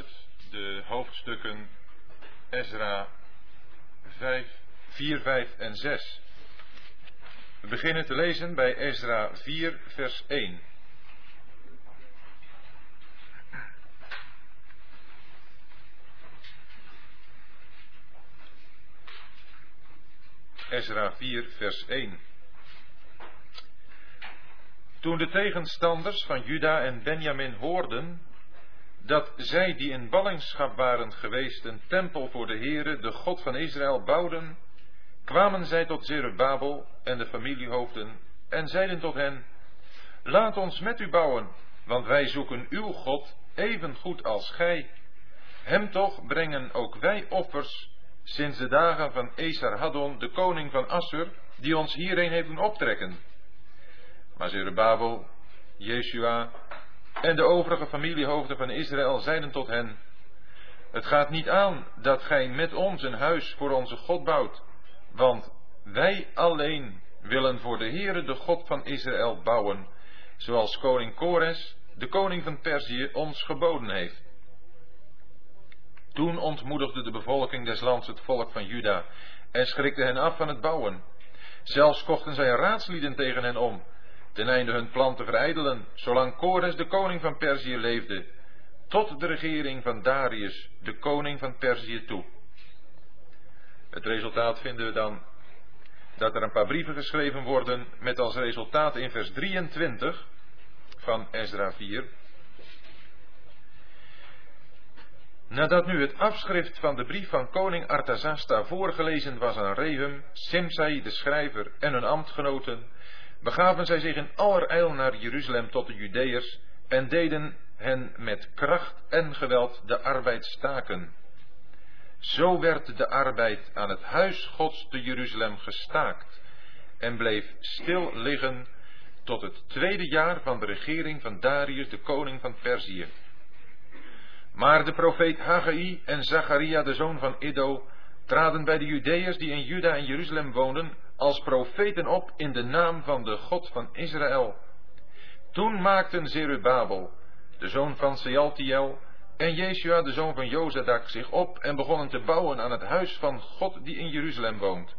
uit de hoofdstukken Ezra 5, 4, 5 en 6. We beginnen te lezen bij Ezra 4, vers 1. Ezra 4, vers 1. Toen de tegenstanders van Juda en Benjamin hoorden dat zij die in ballingschap waren geweest een tempel voor de Heere, de God van Israël, bouwden, kwamen zij tot Zerubabel en de familiehoofden en zeiden tot hen, laat ons met u bouwen, want wij zoeken uw God even goed als gij. Hem toch brengen ook wij offers sinds de dagen van Esarhaddon, de koning van Assur, die ons hierheen heeft doen optrekken. Maar Zerubabel, Jeshua en de overige familiehoofden van Israël zeiden tot hen, het gaat niet aan dat gij met ons een huis voor onze God bouwt, want wij alleen willen voor de Heere, de God van Israël, bouwen, zoals koning Kores, de koning van Perzië, ons geboden heeft. Toen ontmoedigde de bevolking des lands het volk van Juda en schrikte hen af van het bouwen. Zelfs kochten zij raadslieden tegen hen om, ten einde hun plan te verijdelen, zolang Kores, de koning van Perzië, leefde, tot de regering van Darius, de koning van Perzië, toe. Het resultaat vinden we dan dat er een paar brieven geschreven worden met als resultaat in vers 23 van Ezra 4. Nadat nu het afschrift van de brief van koning Artazasta voorgelezen was aan Rehum, Simsai de schrijver en hun ambtgenoten, begaven zij zich in allerijl naar Jeruzalem tot de Judeërs en deden hen met kracht en geweld de arbeid staken. Zo werd de arbeid aan het huis Gods te Jeruzalem gestaakt en bleef stil liggen tot het tweede jaar van de regering van Darius, de koning van Perzië. Maar de profeet Haggai en Zacharia, de zoon van Iddo, traden bij de Judeërs die in Juda en Jeruzalem woonden, als profeten op in de naam van de God van Israël. Toen maakten Zerubabel, de zoon van Sealtiel, en Jeshua, de zoon van Jozadak, zich op en begonnen te bouwen aan het huis van God die in Jeruzalem woont.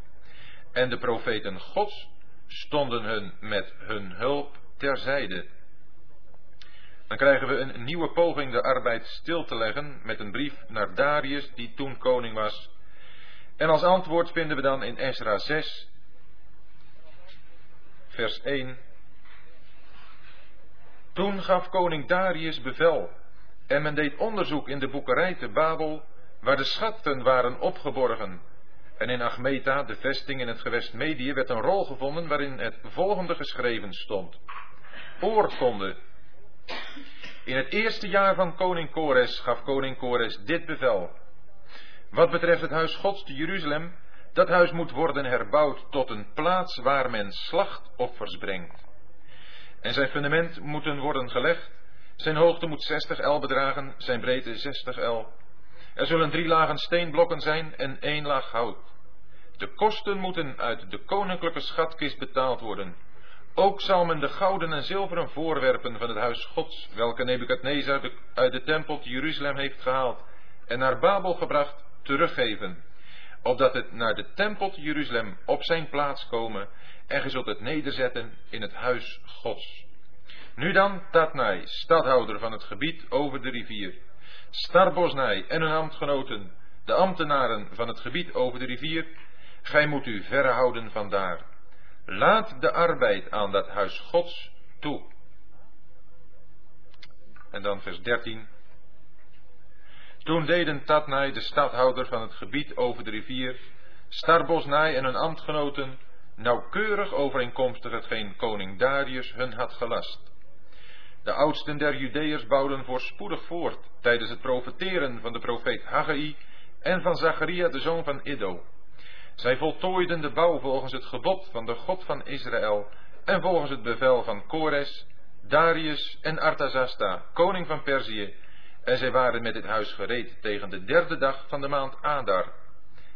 En de profeten Gods stonden hun met hun hulp terzijde. Dan krijgen we een nieuwe poging de arbeid stil te leggen met een brief naar Darius, die toen koning was. En als antwoord vinden we dan in Ezra 6, vers 1. Toen gaf koning Darius bevel en men deed onderzoek in de boekerij te Babel, waar de schatten waren opgeborgen. En in Achmeta, de vesting in het gewest Medië, werd een rol gevonden waarin het volgende geschreven stond. Oorkonde. In het eerste jaar van koning Kores gaf koning Kores dit bevel. Wat betreft het huis Gods te Jeruzalem, dat huis moet worden herbouwd tot een plaats waar men slachtoffers brengt. En zijn fundament moeten worden gelegd. Zijn hoogte moet 60 el bedragen, zijn breedte 60 el. Er zullen drie lagen steenblokken zijn en één laag hout. De kosten moeten uit de koninklijke schatkist betaald worden. Ook zal men de gouden en zilveren voorwerpen van het huis Gods, welke Nebukadnezar uit de tempel te Jeruzalem heeft gehaald en naar Babel gebracht, teruggeven opdat het naar de tempel te Jeruzalem op zijn plaats komen en ge zult het nederzetten in het huis Gods. Nu dan Tatnai, stadhouder van het gebied over de rivier, Starbosnai en hun ambtgenoten, de ambtenaren van het gebied over de rivier, gij moet u verhouden vandaar. Laat de arbeid aan dat huis Gods toe. En dan vers 13. Toen deden Tatnai, de stadhouder van het gebied over de rivier, Starbosnai en hun ambtgenoten nauwkeurig overeenkomstig hetgeen koning Darius hun had gelast. De oudsten der Judeërs bouwden voorspoedig voort tijdens het profeteren van de profeet Haggai en van Zacharia de zoon van Iddo. Zij voltooiden de bouw volgens het gebod van de God van Israël en volgens het bevel van Kores, Darius en Artazasta, koning van Perzië, en zij waren met dit huis gereed tegen de derde dag van de maand Adar.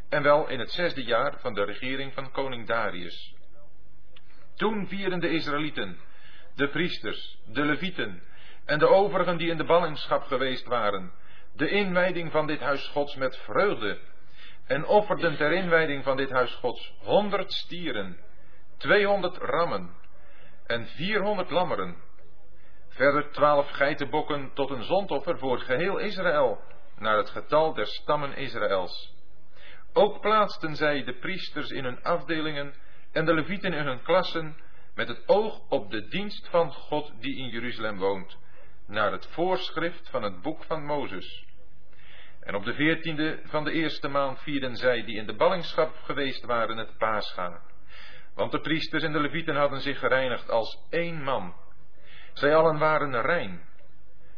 En wel in het zesde jaar van de regering van koning Darius. Toen vierden de Israëlieten, de priesters, de levieten en de overigen die in de ballingschap geweest waren, de inwijding van dit huis Gods met vreugde en offerden ter inwijding van dit huis Gods honderd stieren, tweehonderd rammen en vierhonderd lammeren. Verder twaalf geitenbokken tot een zondoffer voor geheel Israël, naar het getal der stammen Israëls. Ook plaatsten zij de priesters in hun afdelingen en de levieten in hun klassen, met het oog op de dienst van God die in Jeruzalem woont, naar het voorschrift van het boek van Mozes. En op de veertiende van de eerste maand vierden zij die in de ballingschap geweest waren het paascha. Want de priesters en de levieten hadden zich gereinigd als één man. Zij allen waren rein.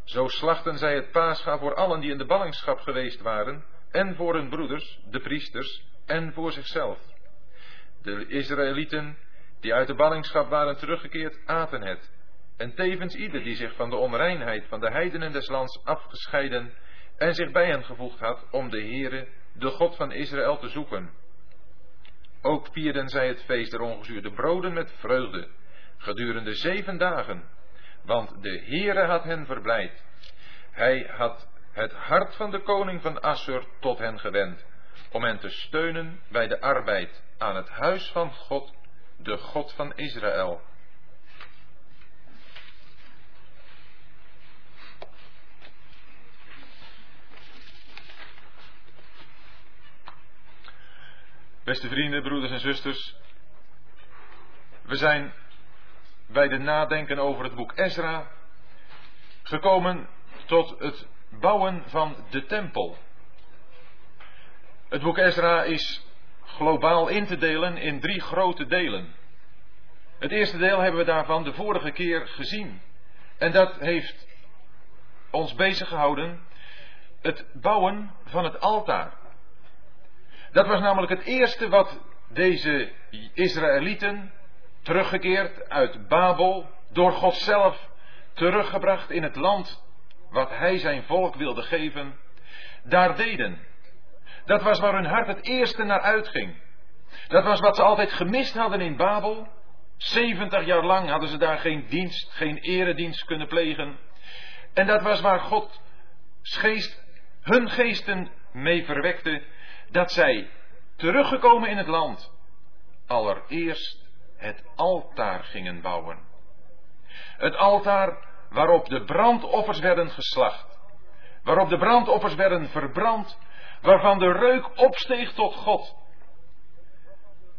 Zo slachten zij het paascha voor allen die in de ballingschap geweest waren, en voor hun broeders, de priesters, en voor zichzelf. De Israëlieten die uit de ballingschap waren teruggekeerd, aten het. En tevens ieder die zich van de onreinheid van de heidenen des lands afgescheiden en zich bij hen gevoegd had om de Heere, de God van Israël, te zoeken. Ook vierden zij het feest der ongezuurde broden met vreugde, gedurende zeven dagen, want de Heere had hen verblijd. Hij had het hart van de koning van Assur tot hen gewend, om hen te steunen bij de arbeid aan het huis van God, de God van Israël. Beste vrienden, broeders en zusters, we zijn bij de nadenken over het boek Ezra gekomen tot het bouwen van de tempel. Het boek Ezra is globaal in te delen in drie grote delen. Het eerste deel hebben we daarvan de vorige keer gezien. En dat heeft ons bezig gehouden het bouwen van het altaar. Dat was namelijk het eerste wat deze Israëlieten, teruggekeerd uit Babel, door God zelf teruggebracht in het land wat hij zijn volk wilde geven, daar deden. Dat was waar hun hart het eerste naar uitging. Dat was wat ze altijd gemist hadden in Babel. 70 jaar lang hadden ze daar geen dienst, geen eredienst kunnen plegen. En dat was waar God hun geesten mee verwekte dat zij teruggekomen in het land allereerst het altaar gingen bouwen. Het altaar waarop de brandoffers werden geslacht, waarop de brandoffers werden verbrand, waarvan de reuk opsteeg tot God.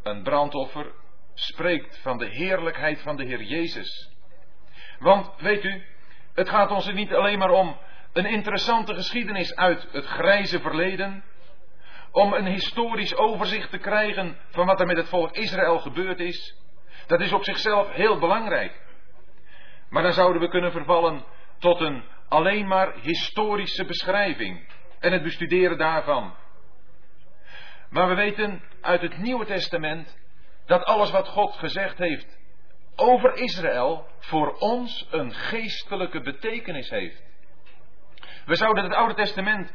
Een brandoffer spreekt van de heerlijkheid van de Heer Jezus. Want weet u, het gaat ons er niet alleen maar om een interessante geschiedenis uit het grijze verleden, om een historisch overzicht te krijgen van wat er met het volk Israël gebeurd is. Dat is op zichzelf heel belangrijk. Maar dan zouden we kunnen vervallen tot een alleen maar historische beschrijving en het bestuderen daarvan. Maar we weten uit het Nieuwe Testament dat alles wat God gezegd heeft over Israël voor ons een geestelijke betekenis heeft. We zouden het Oude Testament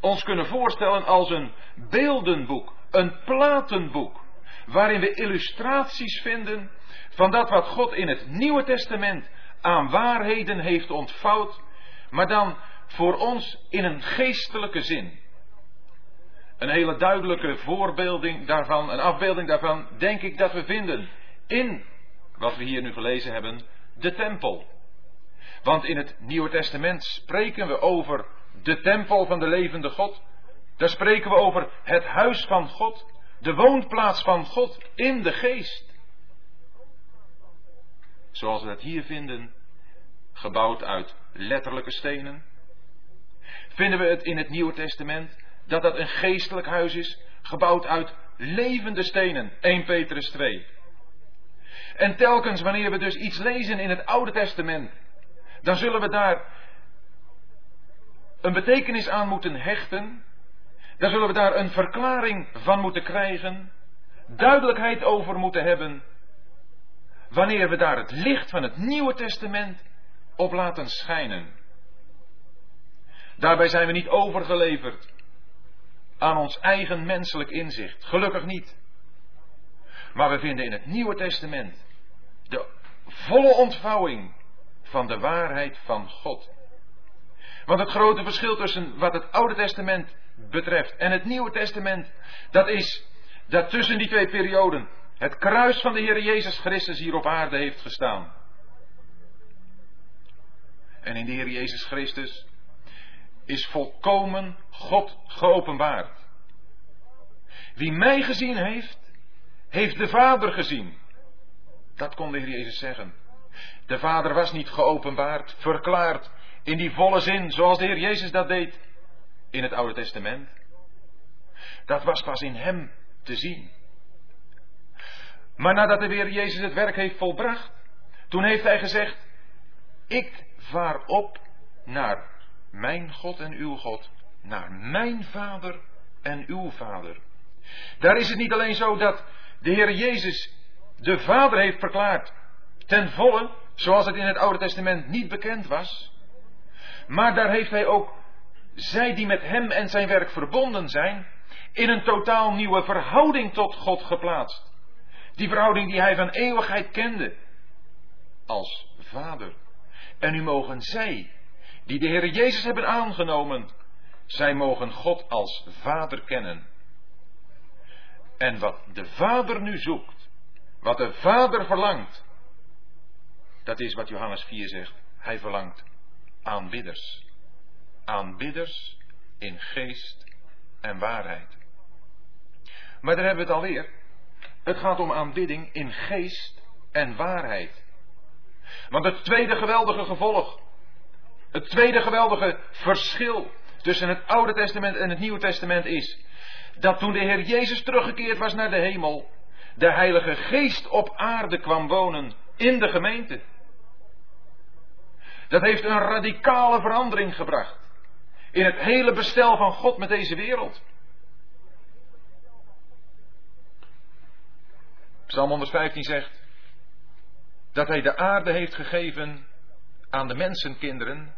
ons kunnen voorstellen als een beeldenboek, een platenboek, waarin we illustraties vinden van dat wat God in het Nieuwe Testament aan waarheden heeft ontvouwd, maar dan voor ons in een geestelijke zin. Een hele duidelijke voorbeelding daarvan, een afbeelding daarvan, denk ik dat we vinden in wat we hier nu gelezen hebben, de tempel. Want in het Nieuwe Testament spreken we over de tempel van de levende God. Daar spreken we over het huis van God, de woonplaats van God in de geest. Zoals we dat hier vinden, gebouwd uit letterlijke stenen. Vinden we het in het Nieuwe Testament dat dat een geestelijk huis is, gebouwd uit levende stenen, 1 Petrus 2. En telkens wanneer we dus iets lezen in het Oude Testament, dan zullen we daar een betekenis aan moeten hechten, daar zullen we daar een verklaring van moeten krijgen, duidelijkheid over moeten hebben, wanneer we daar het licht van het Nieuwe Testament op laten schijnen. Daarbij zijn we niet overgeleverd aan ons eigen menselijk inzicht, gelukkig niet. Maar we vinden in het Nieuwe Testament de volle ontvouwing van de waarheid van God. Want het grote verschil tussen wat het Oude Testament betreft. En het Nieuwe Testament, dat is dat tussen die twee perioden het kruis van de Heer Jezus Christus hier op aarde heeft gestaan. En in de Heer Jezus Christus is volkomen God geopenbaard. Wie mij gezien heeft, heeft de Vader gezien. Dat kon de Heer Jezus zeggen. De Vader was niet geopenbaard, verklaard, in die volle zin, zoals de Heer Jezus dat deed in het Oude Testament. Dat was pas in Hem te zien. Maar nadat de Heer Jezus het werk heeft volbracht, toen heeft Hij gezegd, ik vaar op naar mijn God en uw God, naar mijn Vader en uw Vader. Daar is het niet alleen zo dat de Heer Jezus de Vader heeft verklaard, ten volle, zoals het in het Oude Testament niet bekend was, maar daar heeft Hij ook zij die met hem en zijn werk verbonden zijn, in een totaal nieuwe verhouding tot God geplaatst. Die verhouding die hij van eeuwigheid kende, als vader. En nu mogen zij, die de Heer Jezus hebben aangenomen, zij mogen God als vader kennen. En wat de vader nu zoekt, wat de vader verlangt, dat is wat Johannes 4 zegt. Hij verlangt aanbidders aanbidders in geest en waarheid. Maar daar hebben we het alweer. Het gaat om aanbidding in geest en waarheid. Want het tweede geweldige gevolg, het tweede geweldige verschil tussen het Oude Testament en het Nieuwe Testament is dat toen de Heer Jezus teruggekeerd was naar de hemel, de Heilige Geest op aarde kwam wonen in de gemeente. Dat heeft een radicale verandering gebracht in het hele bestel van God met deze wereld. Psalm 115 zegt dat hij de aarde heeft gegeven aan de mensenkinderen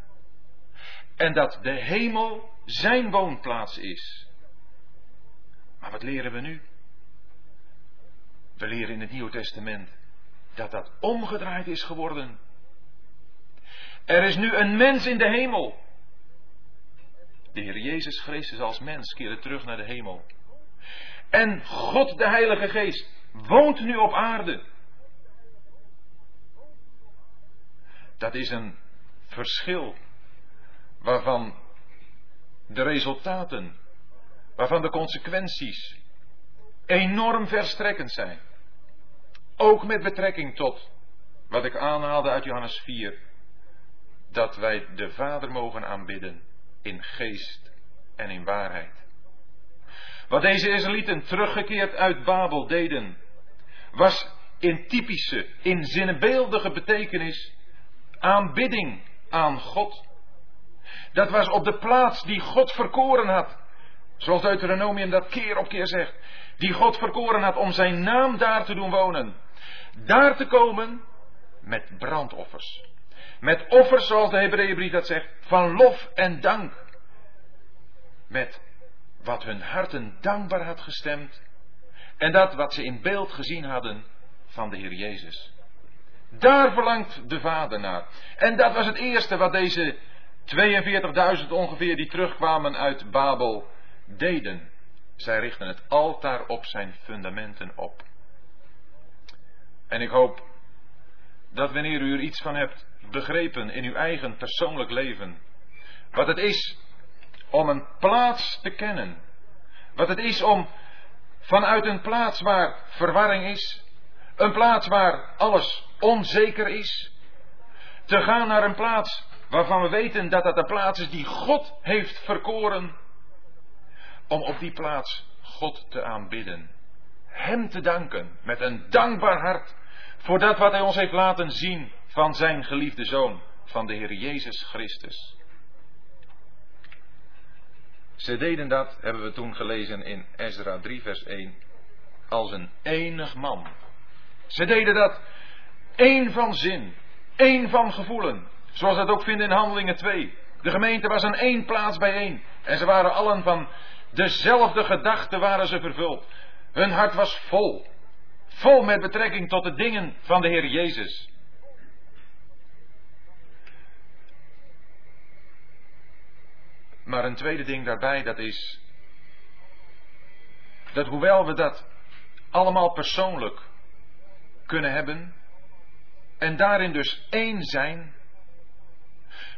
en dat de hemel zijn woonplaats is. Maar wat leren we nu? We leren in het Nieuwe Testament dat dat omgedraaid is geworden. Er is nu een mens in de hemel de Heer Jezus Christus als mens keerde terug naar de hemel. En God de Heilige Geest woont nu op aarde. Dat is een verschil waarvan de resultaten, waarvan de consequenties enorm verstrekkend zijn. Ook met betrekking tot wat ik aanhaalde uit Johannes 4, dat wij de Vader mogen aanbidden in geest en in waarheid. Wat deze Israëlieten teruggekeerd uit Babel deden, was in typische, in zinnebeeldige betekenis aanbidding aan God. Dat was op de plaats die God verkoren had, zoals Deuteronomium dat keer op keer zegt, die God verkoren had om zijn naam daar te doen wonen, daar te komen met brandoffers. Met offers, zoals de Hebreeënbrief dat zegt, van lof en dank. Met wat hun harten dankbaar had gestemd. En dat wat ze in beeld gezien hadden van de Heer Jezus. Daar verlangt de Vader naar. En dat was het eerste wat deze 42.000 ongeveer die terugkwamen uit Babel deden. Zij richten het altaar op zijn fundamenten op. En ik hoop dat wanneer u er iets van hebt, begrepen in uw eigen persoonlijk leven. Wat het is om een plaats te kennen. Wat het is om vanuit een plaats waar verwarring is, een plaats waar alles onzeker is, te gaan naar een plaats waarvan we weten dat dat de plaats is die God heeft verkoren, om op die plaats God te aanbidden. Hem te danken met een dankbaar hart voor dat wat Hij ons heeft laten zien van zijn geliefde zoon, van de Heer Jezus Christus. Ze deden dat, hebben we toen gelezen in Ezra 3, vers 1, als een enig man. Ze deden dat één van zin, één van gevoelen, zoals we dat ook vinden in Handelingen 2. De gemeente was aan één plaats bijeen en ze waren allen van dezelfde gedachten waren ze vervuld. Hun hart was vol, vol met betrekking tot de dingen van de Heer Jezus. Maar een tweede ding daarbij, dat is dat hoewel we dat allemaal persoonlijk kunnen hebben en daarin dus één zijn,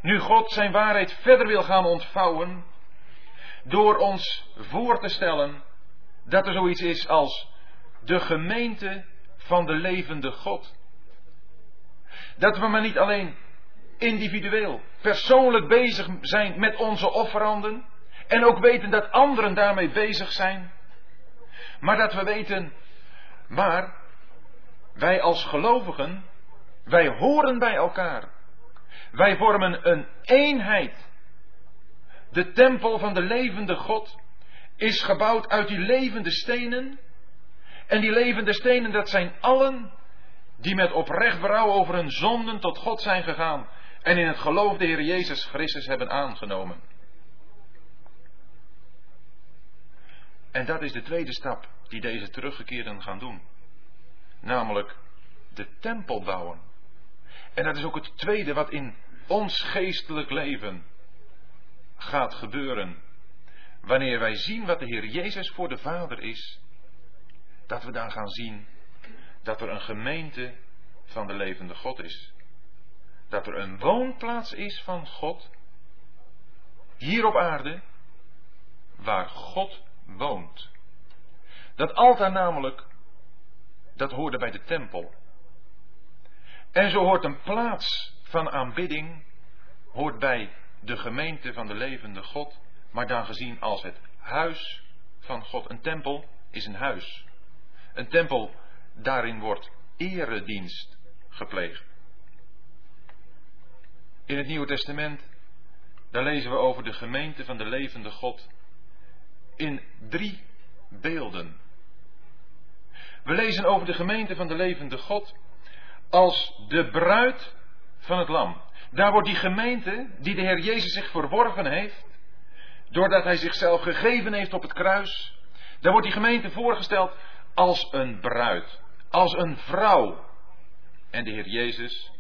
nu God zijn waarheid verder wil gaan ontvouwen, door ons voor te stellen dat er zoiets is als de gemeente van de levende God. Dat we maar niet alleen individueel, persoonlijk bezig zijn met onze offeranden en ook weten dat anderen daarmee bezig zijn, maar dat we weten, maar wij als gelovigen, wij horen bij elkaar. Wij vormen een eenheid. De tempel van de levende God is gebouwd uit die levende stenen. En die levende stenen, dat zijn allen die met oprecht berouw over hun zonden tot God zijn gegaan. En in het geloof de Heer Jezus Christus hebben aangenomen. En dat is de tweede stap die deze teruggekeerden gaan doen. Namelijk de tempel bouwen. En dat is ook het tweede wat in ons geestelijk leven gaat gebeuren. Wanneer wij zien wat de Heer Jezus voor de Vader is, dat we dan gaan zien dat er een gemeente van de levende God is. Dat er een woonplaats is van God, hier op aarde, waar God woont. Dat altaar namelijk, dat hoorde bij de tempel. En zo hoort een plaats van aanbidding, hoort bij de gemeente van de levende God, maar dan gezien als het huis van God. Een tempel is een huis. Een tempel, daarin wordt eredienst gepleegd. In het Nieuwe Testament, daar lezen we over de gemeente van de levende God in drie beelden. We lezen over de gemeente van de levende God als de bruid van het lam. Daar wordt die gemeente, die de Heer Jezus zich verworven heeft, doordat hij zichzelf gegeven heeft op het kruis, daar wordt die gemeente voorgesteld als een bruid, als een vrouw. En de Heer Jezus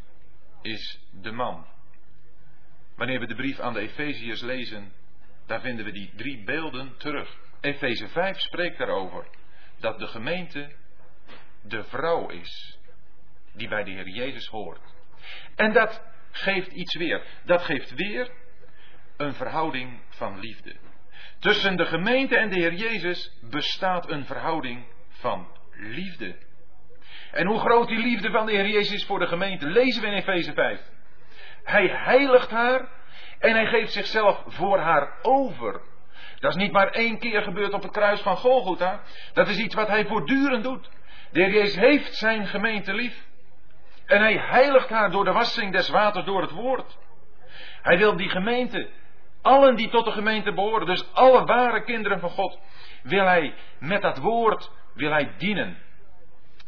is de man. Wanneer we de brief aan de Efeziërs lezen, daar vinden we die drie beelden terug. Efeze 5 spreekt daarover dat de gemeente de vrouw is die bij de Heer Jezus hoort. En dat geeft iets weer. Dat geeft weer een verhouding van liefde. Tussen de gemeente en de Heer Jezus bestaat een verhouding van liefde. En hoe groot die liefde van de Heer Jezus is voor de gemeente, lezen we in Efeze 5. Hij heiligt haar en hij geeft zichzelf voor haar over. Dat is niet maar één keer gebeurd op het kruis van Golgotha. Dat is iets wat hij voortdurend doet. De Heer heeft zijn gemeente lief. En hij heiligt haar door de wassing des waters door het woord. Hij wil die gemeente, allen die tot de gemeente behoren, dus alle ware kinderen van God, wil hij met dat woord, wil hij dienen.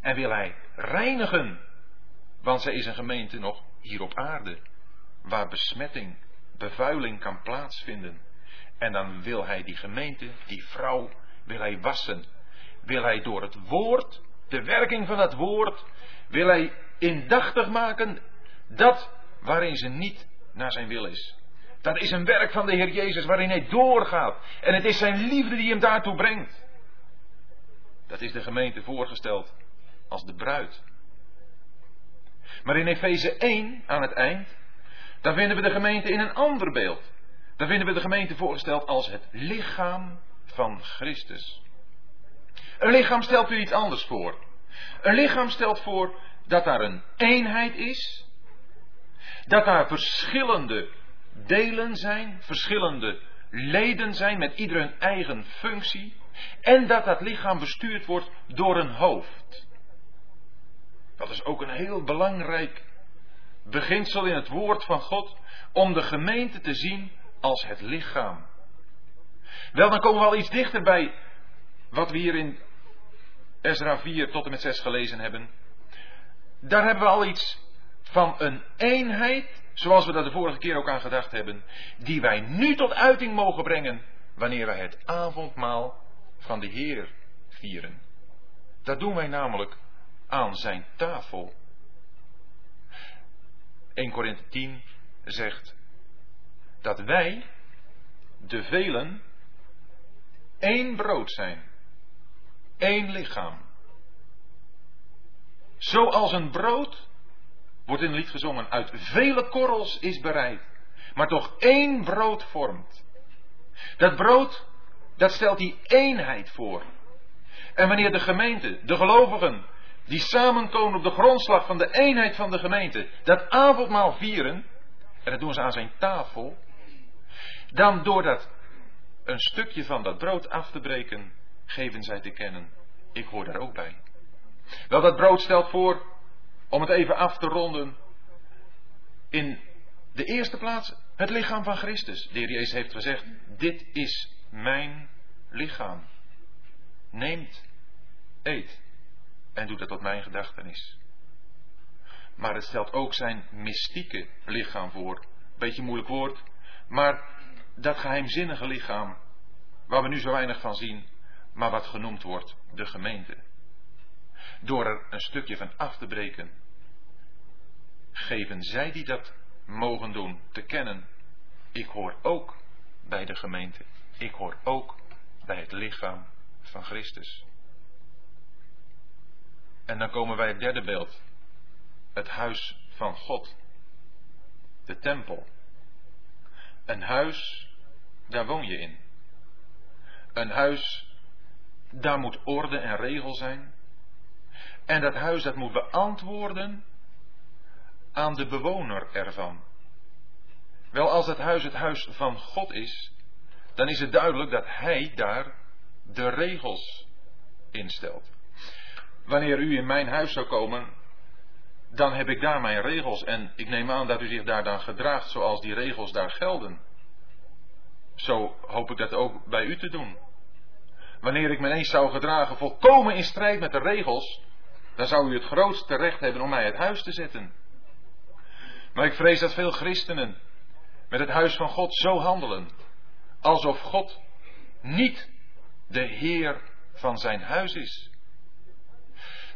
En wil hij reinigen. Want zij is een gemeente nog hier op aarde, waar besmetting, bevuiling kan plaatsvinden. En dan wil hij die gemeente, die vrouw, wil hij wassen. Wil hij door het woord, de werking van dat woord, wil hij indachtig maken dat waarin ze niet naar zijn wil is. Dat is een werk van de Heer Jezus waarin hij doorgaat. En het is zijn liefde die hem daartoe brengt. Dat is de gemeente voorgesteld als de bruid. Maar in Efeze 1 aan het eind, dan vinden we de gemeente in een ander beeld. Dan vinden we de gemeente voorgesteld als het lichaam van Christus. Een lichaam stelt u iets anders voor. Een lichaam stelt voor dat daar een eenheid is, dat daar verschillende delen zijn, verschillende leden zijn met ieder een eigen functie, en dat dat lichaam bestuurd wordt door een hoofd. Dat is ook een heel belangrijk beginsel in het woord van God, om de gemeente te zien als het lichaam. Wel, dan komen we al iets dichter bij wat we hier in Ezra 4 tot en met 6 gelezen hebben. Daar hebben we al iets van een eenheid, zoals we dat de vorige keer ook aan gedacht hebben, die wij nu tot uiting mogen brengen wanneer wij het avondmaal van de Heer vieren. Dat doen wij namelijk aan zijn tafel. 1 Korinthe 10 zegt dat wij de velen één brood zijn, één lichaam. Zoals een brood, wordt in het lied gezongen, uit vele korrels is bereid, maar toch één brood vormt. Dat brood, dat stelt die eenheid voor. En wanneer de gemeente, de gelovigen, die samenkomen op de grondslag van de eenheid van de gemeente, dat avondmaal vieren, en dat doen ze aan zijn tafel, dan door dat een stukje van dat brood af te breken, geven zij te kennen, ik hoor daar ook bij. Wel, dat brood stelt voor, om het even af te ronden, in de eerste plaats het lichaam van Christus. De heer Jezus heeft gezegd, dit is mijn lichaam. Neemt, eet en doet dat tot mijn gedachtenis. Maar het stelt ook zijn mystieke lichaam voor. Beetje moeilijk woord, maar dat geheimzinnige lichaam, waar we nu zo weinig van zien, maar wat genoemd wordt de gemeente. Door er een stukje van af te breken, geven zij die dat mogen doen te kennen, ik hoor ook bij de gemeente, ik hoor ook bij het lichaam van Christus. En dan komen wij het derde beeld, het huis van God, de tempel. Een huis, daar woon je in. Een huis, daar moet orde en regel zijn. En dat huis dat moet beantwoorden aan de bewoner ervan. Wel, als het huis het huis van God is, dan is het duidelijk dat Hij daar de regels instelt. Wanneer u in mijn huis zou komen, dan heb ik daar mijn regels en ik neem aan dat u zich daar dan gedraagt zoals die regels daar gelden. Zo hoop ik dat ook bij u te doen. Wanneer ik me eens zou gedragen volkomen in strijd met de regels, dan zou u het grootste recht hebben om mij het huis te zetten. Maar ik vrees dat veel christenen met het huis van God zo handelen, alsof God niet de Heer van zijn huis is.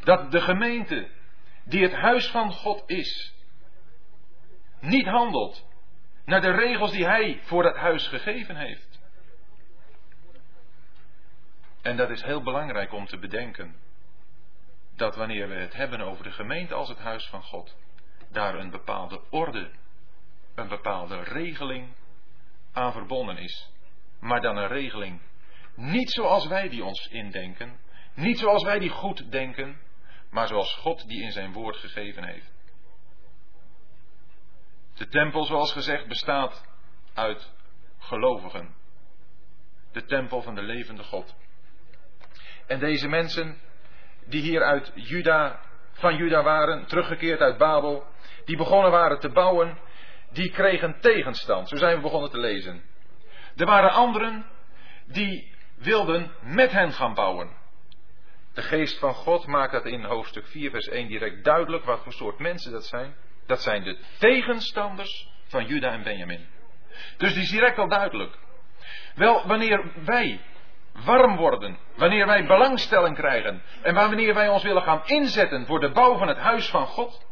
Dat de gemeente, die het huis van God is, niet handelt naar de regels die Hij voor dat huis gegeven heeft. En dat is heel belangrijk om te bedenken. Dat wanneer we het hebben over de gemeente als het huis van God, daar een bepaalde orde, een bepaalde regeling aan verbonden is. Maar dan een regeling niet zoals wij die ons indenken, niet zoals wij die goed denken, maar zoals God die in zijn woord gegeven heeft. De tempel, zoals gezegd, bestaat uit gelovigen. De tempel van de levende God. En deze mensen die hier uit Juda, van Juda waren, teruggekeerd uit Babel, die begonnen waren te bouwen, die kregen tegenstand. Zo zijn we begonnen te lezen. Er waren anderen die wilden met hen gaan bouwen. De geest van God maakt dat in hoofdstuk 4, vers 1 direct duidelijk wat voor soort mensen dat zijn. Dat zijn de tegenstanders van Juda en Benjamin. Dus die is direct al duidelijk. Wel, wanneer wij warm worden, wanneer wij belangstelling krijgen en wanneer wij ons willen gaan inzetten voor de bouw van het huis van God,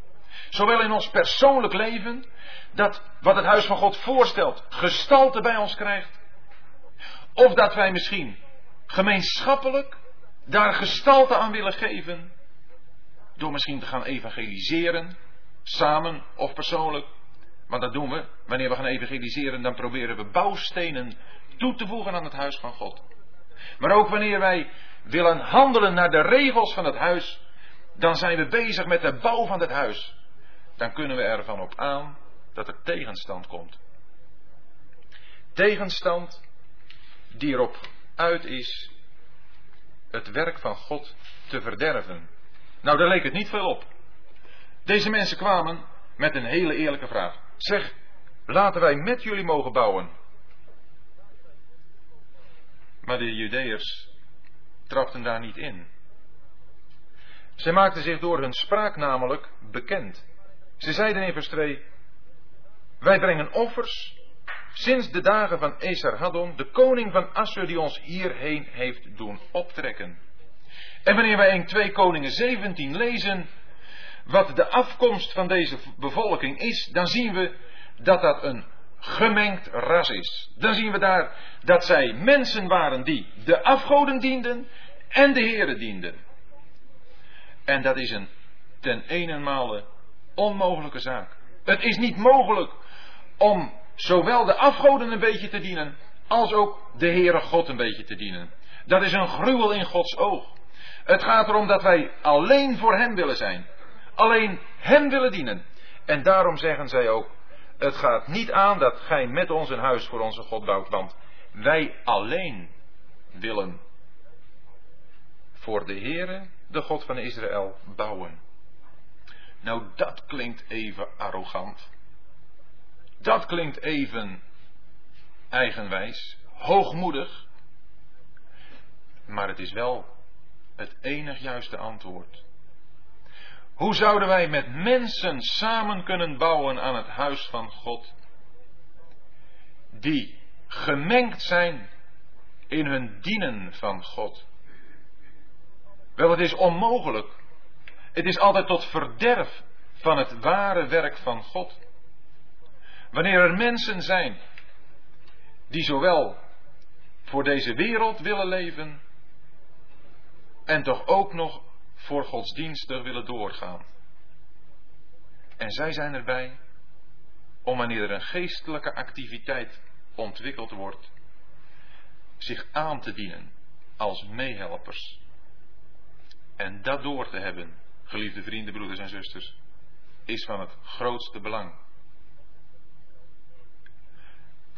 zowel in ons persoonlijk leven, dat wat het huis van God voorstelt, gestalte bij ons krijgt, of dat wij misschien gemeenschappelijk daar gestalte aan willen geven. Door misschien te gaan evangeliseren. Samen of persoonlijk. Maar dat doen we. Wanneer we gaan evangeliseren, dan proberen we bouwstenen toe te voegen aan het huis van God. Maar ook wanneer wij willen handelen naar de regels van het huis, dan zijn we bezig met de bouw van het huis. Dan kunnen we ervan op aan dat er tegenstand komt. Tegenstand die erop uit is het werk van God te verderven. Nou, daar leek het niet veel op. Deze mensen kwamen met een hele eerlijke vraag. Zeg, laten wij met jullie mogen bouwen. Maar de Judeërs trapten daar niet in. Zij maakten zich door hun spraak namelijk bekend. Ze zeiden in vers 2: Wij brengen offers Sinds de dagen van Esarhaddon, de koning van Assur die ons hierheen heeft doen optrekken. En wanneer wij in 2 Koningen 17 lezen wat de afkomst van deze bevolking is, dan zien we dat dat een gemengd ras is. Dan zien we daar dat zij mensen waren die de afgoden dienden en de heren dienden. En dat is een ten eenenmale onmogelijke zaak. Het is niet mogelijk om zowel de afgoden een beetje te dienen, als ook de Heere God een beetje te dienen. Dat is een gruwel in Gods oog. Het gaat erom dat wij alleen voor Hem willen zijn. Alleen Hem willen dienen. En daarom zeggen zij ook, het gaat niet aan dat gij met ons een huis voor onze God bouwt, want wij alleen willen voor de Heere, de God van Israël, bouwen. Nou, dat klinkt even arrogant. Dat klinkt even eigenwijs, hoogmoedig. Maar het is wel het enig juiste antwoord. Hoe zouden wij met mensen samen kunnen bouwen aan het huis van God? Die gemengd zijn in hun dienen van God. Wel, het is onmogelijk. Het is altijd tot verderf van het ware werk van God. Wanneer er mensen zijn die zowel voor deze wereld willen leven en toch ook nog voor godsdienstig willen doorgaan. En zij zijn erbij om wanneer er een geestelijke activiteit ontwikkeld wordt, zich aan te dienen als meehelpers. En dat door te hebben, geliefde vrienden, broeders en zusters, is van het grootste belang.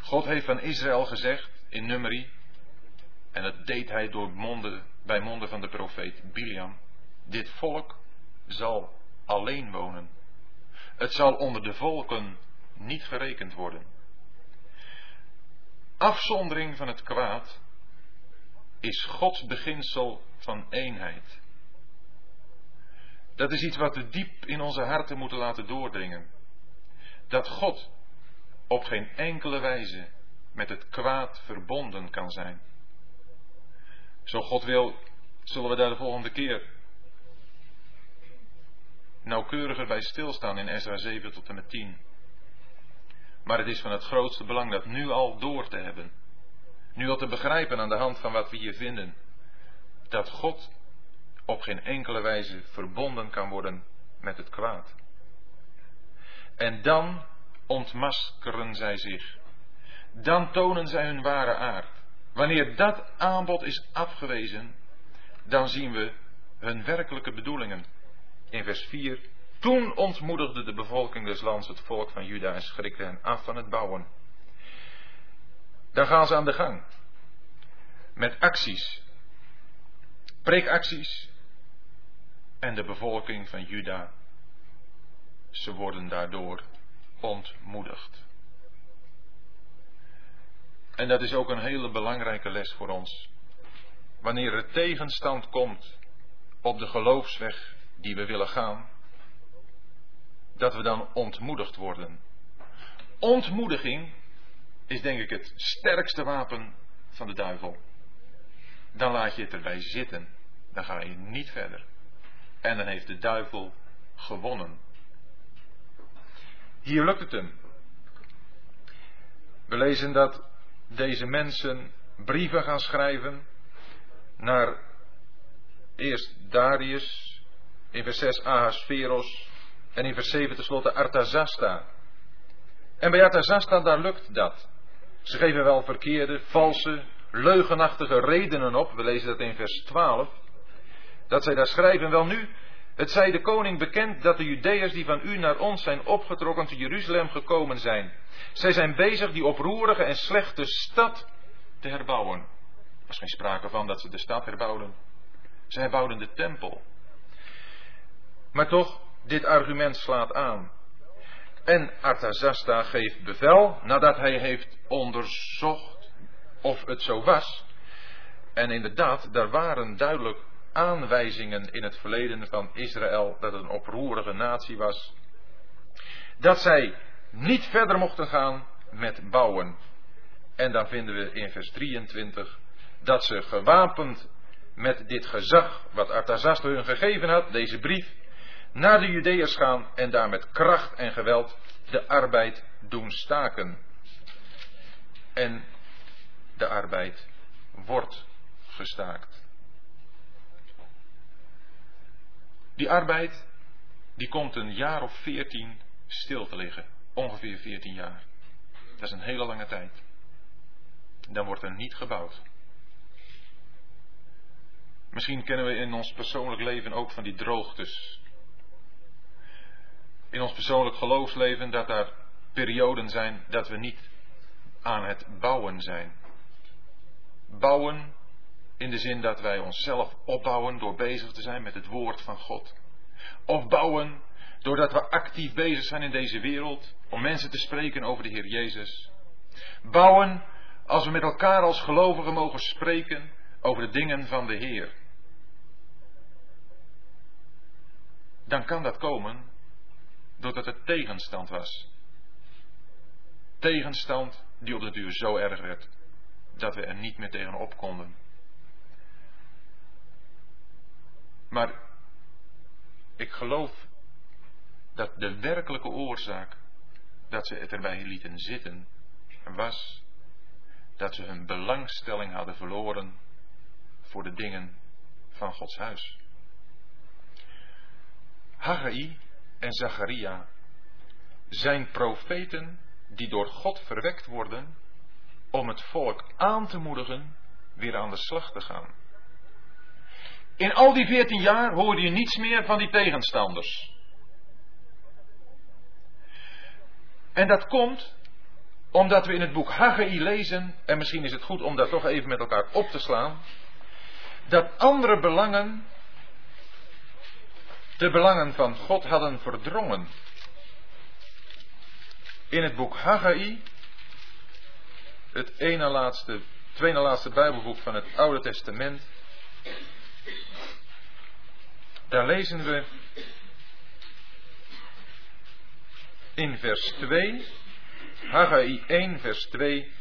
God heeft van Israël gezegd in Numeri, en dat deed hij door monden, bij monden van de profeet Biliam, dit volk zal alleen wonen. Het zal onder de volken niet gerekend worden. Afzondering van het kwaad is Gods beginsel van eenheid. Dat is iets wat we diep in onze harten moeten laten doordringen. Dat God op geen enkele wijze met het kwaad verbonden kan zijn. Zo God wil, zullen we daar de volgende keer nauwkeuriger bij stilstaan in Ezra 7 tot en met 10. Maar het is van het grootste belang dat nu al door te hebben. Nu al te begrijpen aan de hand van wat we hier vinden. Dat God op geen enkele wijze verbonden kan worden met het kwaad. En dan ontmaskeren zij zich. Dan tonen zij hun ware aard. Wanneer dat aanbod is afgewezen, dan zien we hun werkelijke bedoelingen. In vers 4. Toen ontmoedigde de bevolking des lands het volk van Juda en schrikte hen af van het bouwen. Dan gaan ze aan de gang. Met acties. Preekacties. En de bevolking van Juda. Ze worden daardoor ontmoedigd. En dat is ook een hele belangrijke les voor ons. Wanneer er tegenstand komt op de geloofsweg die we willen gaan, dat we dan ontmoedigd worden. Ontmoediging is denk ik het sterkste wapen van de duivel. Dan laat je het erbij zitten. Dan ga je niet verder. En dan heeft de duivel gewonnen. Hier lukt het hem. We lezen dat deze mensen brieven gaan schrijven naar eerst Darius, in vers 6 Ahasveros en in vers 7 tenslotte Artazasta. En bij Artazasta daar lukt dat. Ze geven wel verkeerde, valse, leugenachtige redenen op. We lezen dat in vers 12. Dat zij daar schrijven, wel nu, het zij de koning bekend dat de Judeërs die van u naar ons zijn opgetrokken te Jeruzalem gekomen zijn. Zij zijn bezig die oproerige en slechte stad te herbouwen. Er was geen sprake van dat ze de stad herbouwden. Zij herbouwden de tempel. Maar toch, dit argument slaat aan. En Artazasta geeft bevel, nadat hij heeft onderzocht of het zo was. En inderdaad, daar waren duidelijk aanwijzingen in het verleden van Israël dat het een oproerige natie was. Dat zij niet verder mochten gaan met bouwen. En dan vinden we in vers 23 dat ze gewapend met dit gezag wat Artazasta hun gegeven had, deze brief, naar de Judeërs gaan en daar met kracht en geweld de arbeid doen staken. En de arbeid wordt gestaakt. Die arbeid, die komt een jaar of veertien stil te liggen. Ongeveer veertien jaar. Dat is een hele lange tijd. Dan wordt er niet gebouwd. Misschien kennen we in ons persoonlijk leven ook van die droogtes. In ons persoonlijk geloofsleven dat er perioden zijn dat we niet aan het bouwen zijn. Bouwen in de zin dat wij onszelf opbouwen door bezig te zijn met het woord van God. Of bouwen doordat we actief bezig zijn in deze wereld om mensen te spreken over de Heer Jezus. Bouwen als we met elkaar als gelovigen mogen spreken over de dingen van de Heer. Dan kan dat komen doordat er tegenstand was. Tegenstand die op de duur zo erg werd dat we er niet meer tegenop konden. Maar ik geloof dat de werkelijke oorzaak dat ze het erbij lieten zitten was dat ze hun belangstelling hadden verloren voor de dingen van Gods huis. Haggai en Zacharia zijn profeten die door God verwekt worden om het volk aan te moedigen weer aan de slag te gaan. In al die veertien jaar hoorde je niets meer van die tegenstanders. En dat komt omdat we in het boek Haggai lezen, en misschien is het goed om dat toch even met elkaar op te slaan, dat andere belangen de belangen van God hadden verdrongen. In het boek Haggai, het ene laatste, tweede laatste Bijbelboek van het Oude Testament, daar lezen we in vers 2, Haggai 1, vers 2.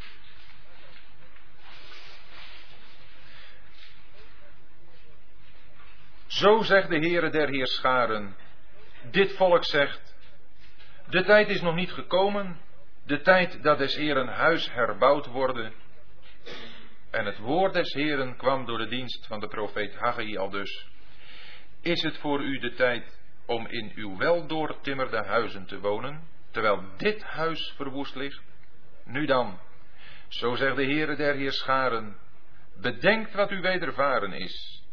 Zo zegt de Heere der Heerscharen, dit volk zegt, de tijd is nog niet gekomen, de tijd dat des Heeren huis herbouwd worden. En het woord des Heeren kwam door de dienst van de profeet Haggai al dus. Is het voor u de tijd om in uw wel doortimmerde huizen te wonen, terwijl dit huis verwoest ligt? Nu dan, zo zegt de Heere der Heerscharen, bedenkt wat u wedervaren is.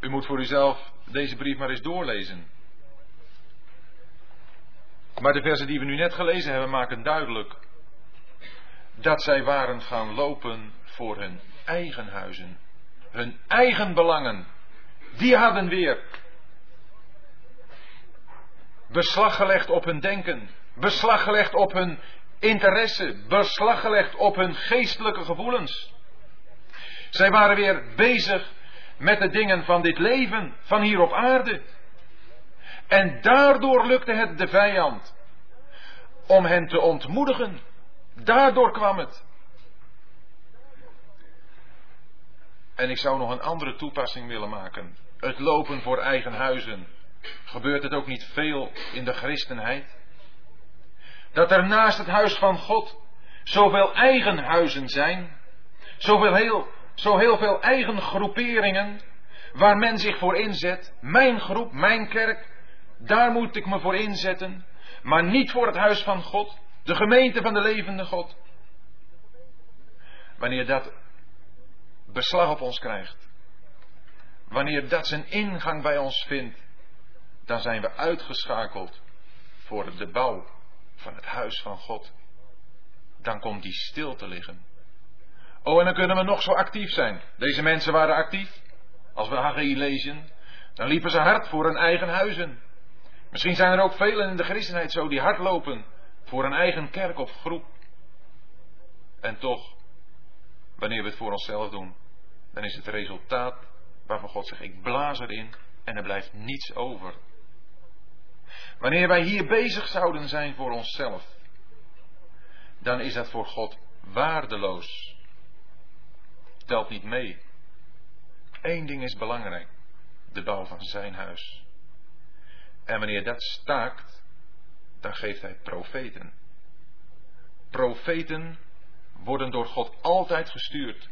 U moet voor uzelf deze brief maar eens doorlezen. Maar de versen die we nu net gelezen hebben maken duidelijk dat zij waren gaan lopen voor hun eigen huizen, hun eigen belangen. Die hadden weer beslag gelegd op hun denken, beslag gelegd op hun interesse, beslag gelegd op hun geestelijke gevoelens. Zij waren weer bezig met de dingen van dit leven, van hier op aarde. En daardoor lukte het de vijand om hen te ontmoedigen. Daardoor kwam het. En ik zou nog een andere toepassing willen maken. Het lopen voor eigen huizen. Gebeurt het ook niet veel in de christenheid? Dat er naast het huis van God zoveel eigen huizen zijn. Zoveel heel zo heel veel eigen groeperingen waar men zich voor inzet. Mijn groep, mijn kerk, daar moet ik me voor inzetten. Maar niet voor het huis van God, de gemeente van de levende God. Wanneer dat beslag op ons krijgt, wanneer dat zijn ingang bij ons vindt, dan zijn we uitgeschakeld voor de bouw van het huis van God. Dan komt die stil te liggen. Oh, en dan kunnen we nog zo actief zijn. Deze mensen waren actief. Als we Haggai lezen, dan liepen ze hard voor hun eigen huizen. Misschien zijn er ook velen in de christenheid zo die hard lopen voor een eigen kerk of groep. En toch, wanneer we het voor onszelf doen, dan is het resultaat waarvan God zegt: Ik blaas erin en er blijft niets over. Wanneer wij hier bezig zouden zijn voor onszelf, dan is dat voor God waardeloos telt niet mee. Eén ding is belangrijk: de bouw van zijn huis. En wanneer dat staakt, dan geeft hij profeten. Profeten worden door God altijd gestuurd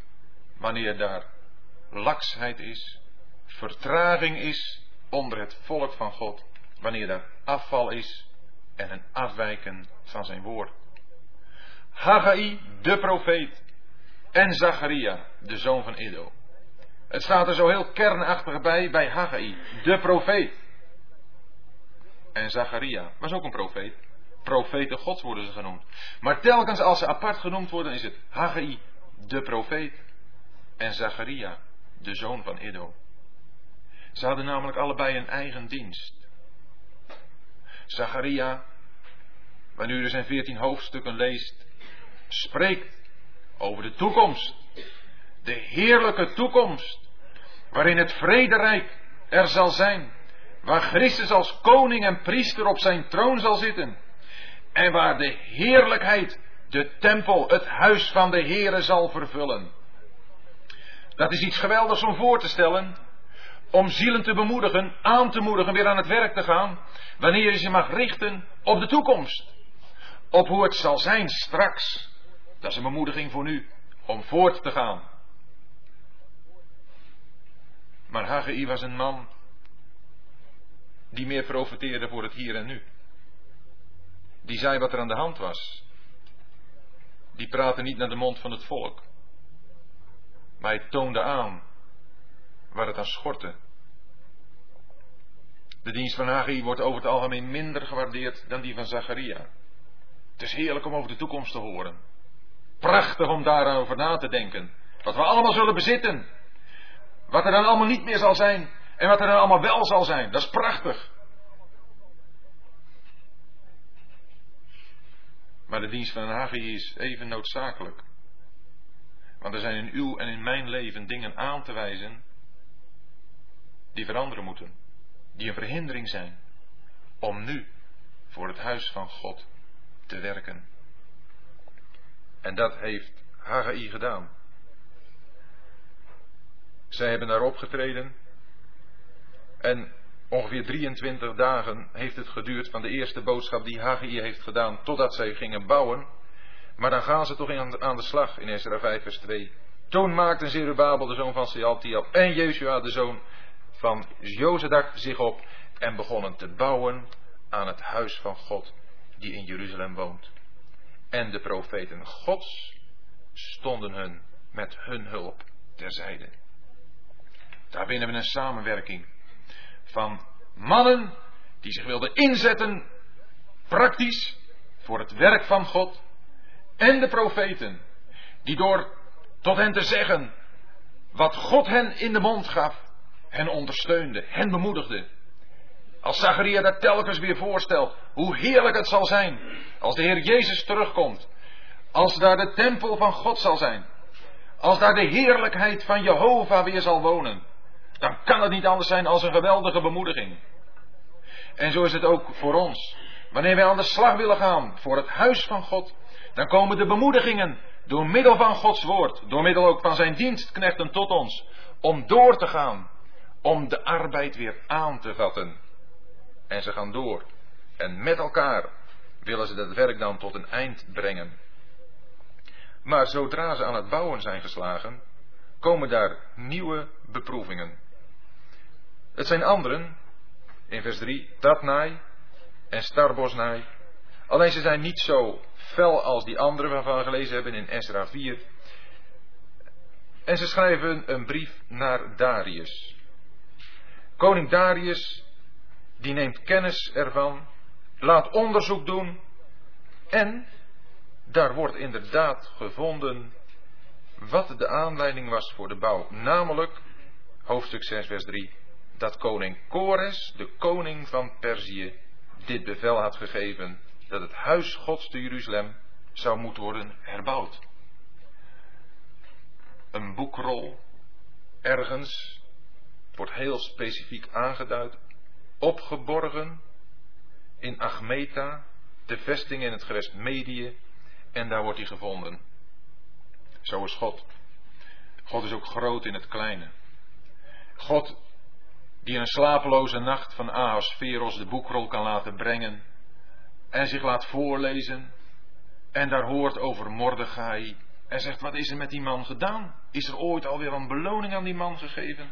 wanneer daar laksheid is, vertraging is onder het volk van God, wanneer daar afval is en een afwijken van zijn woord. Haggai, de profeet, en Zacharia, de zoon van Edo. Het staat er zo heel kernachtig bij, bij Haggai, de profeet. En Zacharia was ook een profeet. Profeten Gods worden ze genoemd. Maar telkens als ze apart genoemd worden, is het Haggai, de profeet. En Zacharia, de zoon van Edo. Ze hadden namelijk allebei een eigen dienst. Zacharia, wanneer u zijn veertien hoofdstukken leest, spreekt over de toekomst. De heerlijke toekomst, waarin het vrederijk er zal zijn. Waar Christus als koning en priester op zijn troon zal zitten. En waar de heerlijkheid de tempel, het huis van de Heere zal vervullen. Dat is iets geweldigs om voor te stellen. Om zielen te bemoedigen, aan te moedigen weer aan het werk te gaan. Wanneer je ze mag richten op de toekomst. Op hoe het zal zijn straks. Dat is een bemoediging voor nu. Om voort te gaan. Maar Haggai was een man die meer profeteerde voor het hier en nu. Die zei wat er aan de hand was. Die praatte niet naar de mond van het volk. Hij toonde aan waar het aan schortte. De dienst van Haggai wordt over het algemeen minder gewaardeerd dan die van Zacharia. Het is heerlijk om over de toekomst te horen. Prachtig om daarover na te denken. Wat we allemaal zullen bezitten. Wat er dan allemaal niet meer zal zijn. En wat er dan allemaal wel zal zijn. Dat is prachtig. Maar de dienst van Haggai is even noodzakelijk. Want er zijn in uw en in mijn leven dingen aan te wijzen die veranderen moeten, die een verhindering zijn om nu voor het huis van God te werken. En dat heeft Haggai gedaan. Zij hebben daar opgetreden en ongeveer 23 dagen heeft het geduurd van de eerste boodschap die Haggai heeft gedaan totdat zij gingen bouwen. Maar dan gaan ze toch aan de slag in Ezra 5 vers 2. Toen maakten Zerubabel de zoon van Sealtiel en Jezua de zoon van Jozedak zich op en begonnen te bouwen aan het huis van God die in Jeruzalem woont. En de profeten Gods stonden hun met hun hulp terzijde. Daar vinden we een samenwerking van mannen die zich wilden inzetten, praktisch, voor het werk van God. En de profeten, die door tot hen te zeggen wat God hen in de mond gaf, hen ondersteunde, hen bemoedigde. Als Zacharia dat telkens weer voorstelt, hoe heerlijk het zal zijn als de Heer Jezus terugkomt. Als daar de tempel van God zal zijn. Als daar de heerlijkheid van Jehovah weer zal wonen. Dan kan het niet anders zijn als een geweldige bemoediging. En zo is het ook voor ons. Wanneer wij aan de slag willen gaan voor het huis van God, dan komen de bemoedigingen door middel van Gods woord, door middel ook van zijn dienstknechten tot ons, om door te gaan, om de arbeid weer aan te vatten. En ze gaan door. En met elkaar willen ze dat werk dan tot een eind brengen. Maar zodra ze aan het bouwen zijn geslagen, komen daar nieuwe beproevingen. Het zijn anderen, in vers 3, Tatnai en Starbosnai. Alleen ze zijn niet zo fel als die anderen waarvan we gelezen hebben in Esra 4. En ze schrijven een brief naar Darius. Koning Darius, die neemt kennis ervan, laat onderzoek doen en daar wordt inderdaad gevonden wat de aanleiding was voor de bouw. Namelijk, hoofdstuk 6, vers 3, dat koning Kores, de koning van Perzië, dit bevel had gegeven dat het huis Gods te Jeruzalem zou moeten worden herbouwd. Een boekrol ergens wordt heel specifiek aangeduid, opgeborgen in Achmeta, de vesting in het gewest Medië, en daar wordt hij gevonden. Zo is God. God is ook groot in het kleine. God die een slapeloze nacht van Ahasveros de boekrol kan laten brengen en zich laat voorlezen en daar hoort over Mordechai en zegt wat is er met die man gedaan? Is er ooit alweer een beloning aan die man gegeven?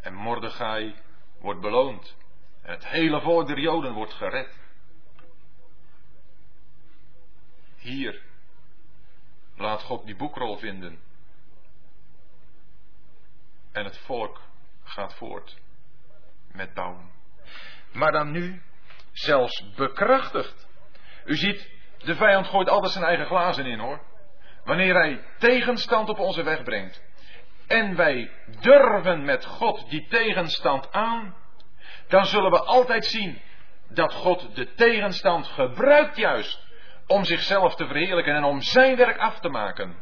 En Mordechai wordt beloond. Het hele volk der Joden wordt gered. Hier laat God die boekrol vinden. En het volk gaat voort met bouwen. Maar dan nu zelfs bekrachtigd. U ziet, de vijand gooit altijd zijn eigen glazen in hoor. Wanneer hij tegenstand op onze weg brengt. En wij durven met God die tegenstand aan. Dan zullen we altijd zien dat God de tegenstand gebruikt juist om zichzelf te verheerlijken en om zijn werk af te maken.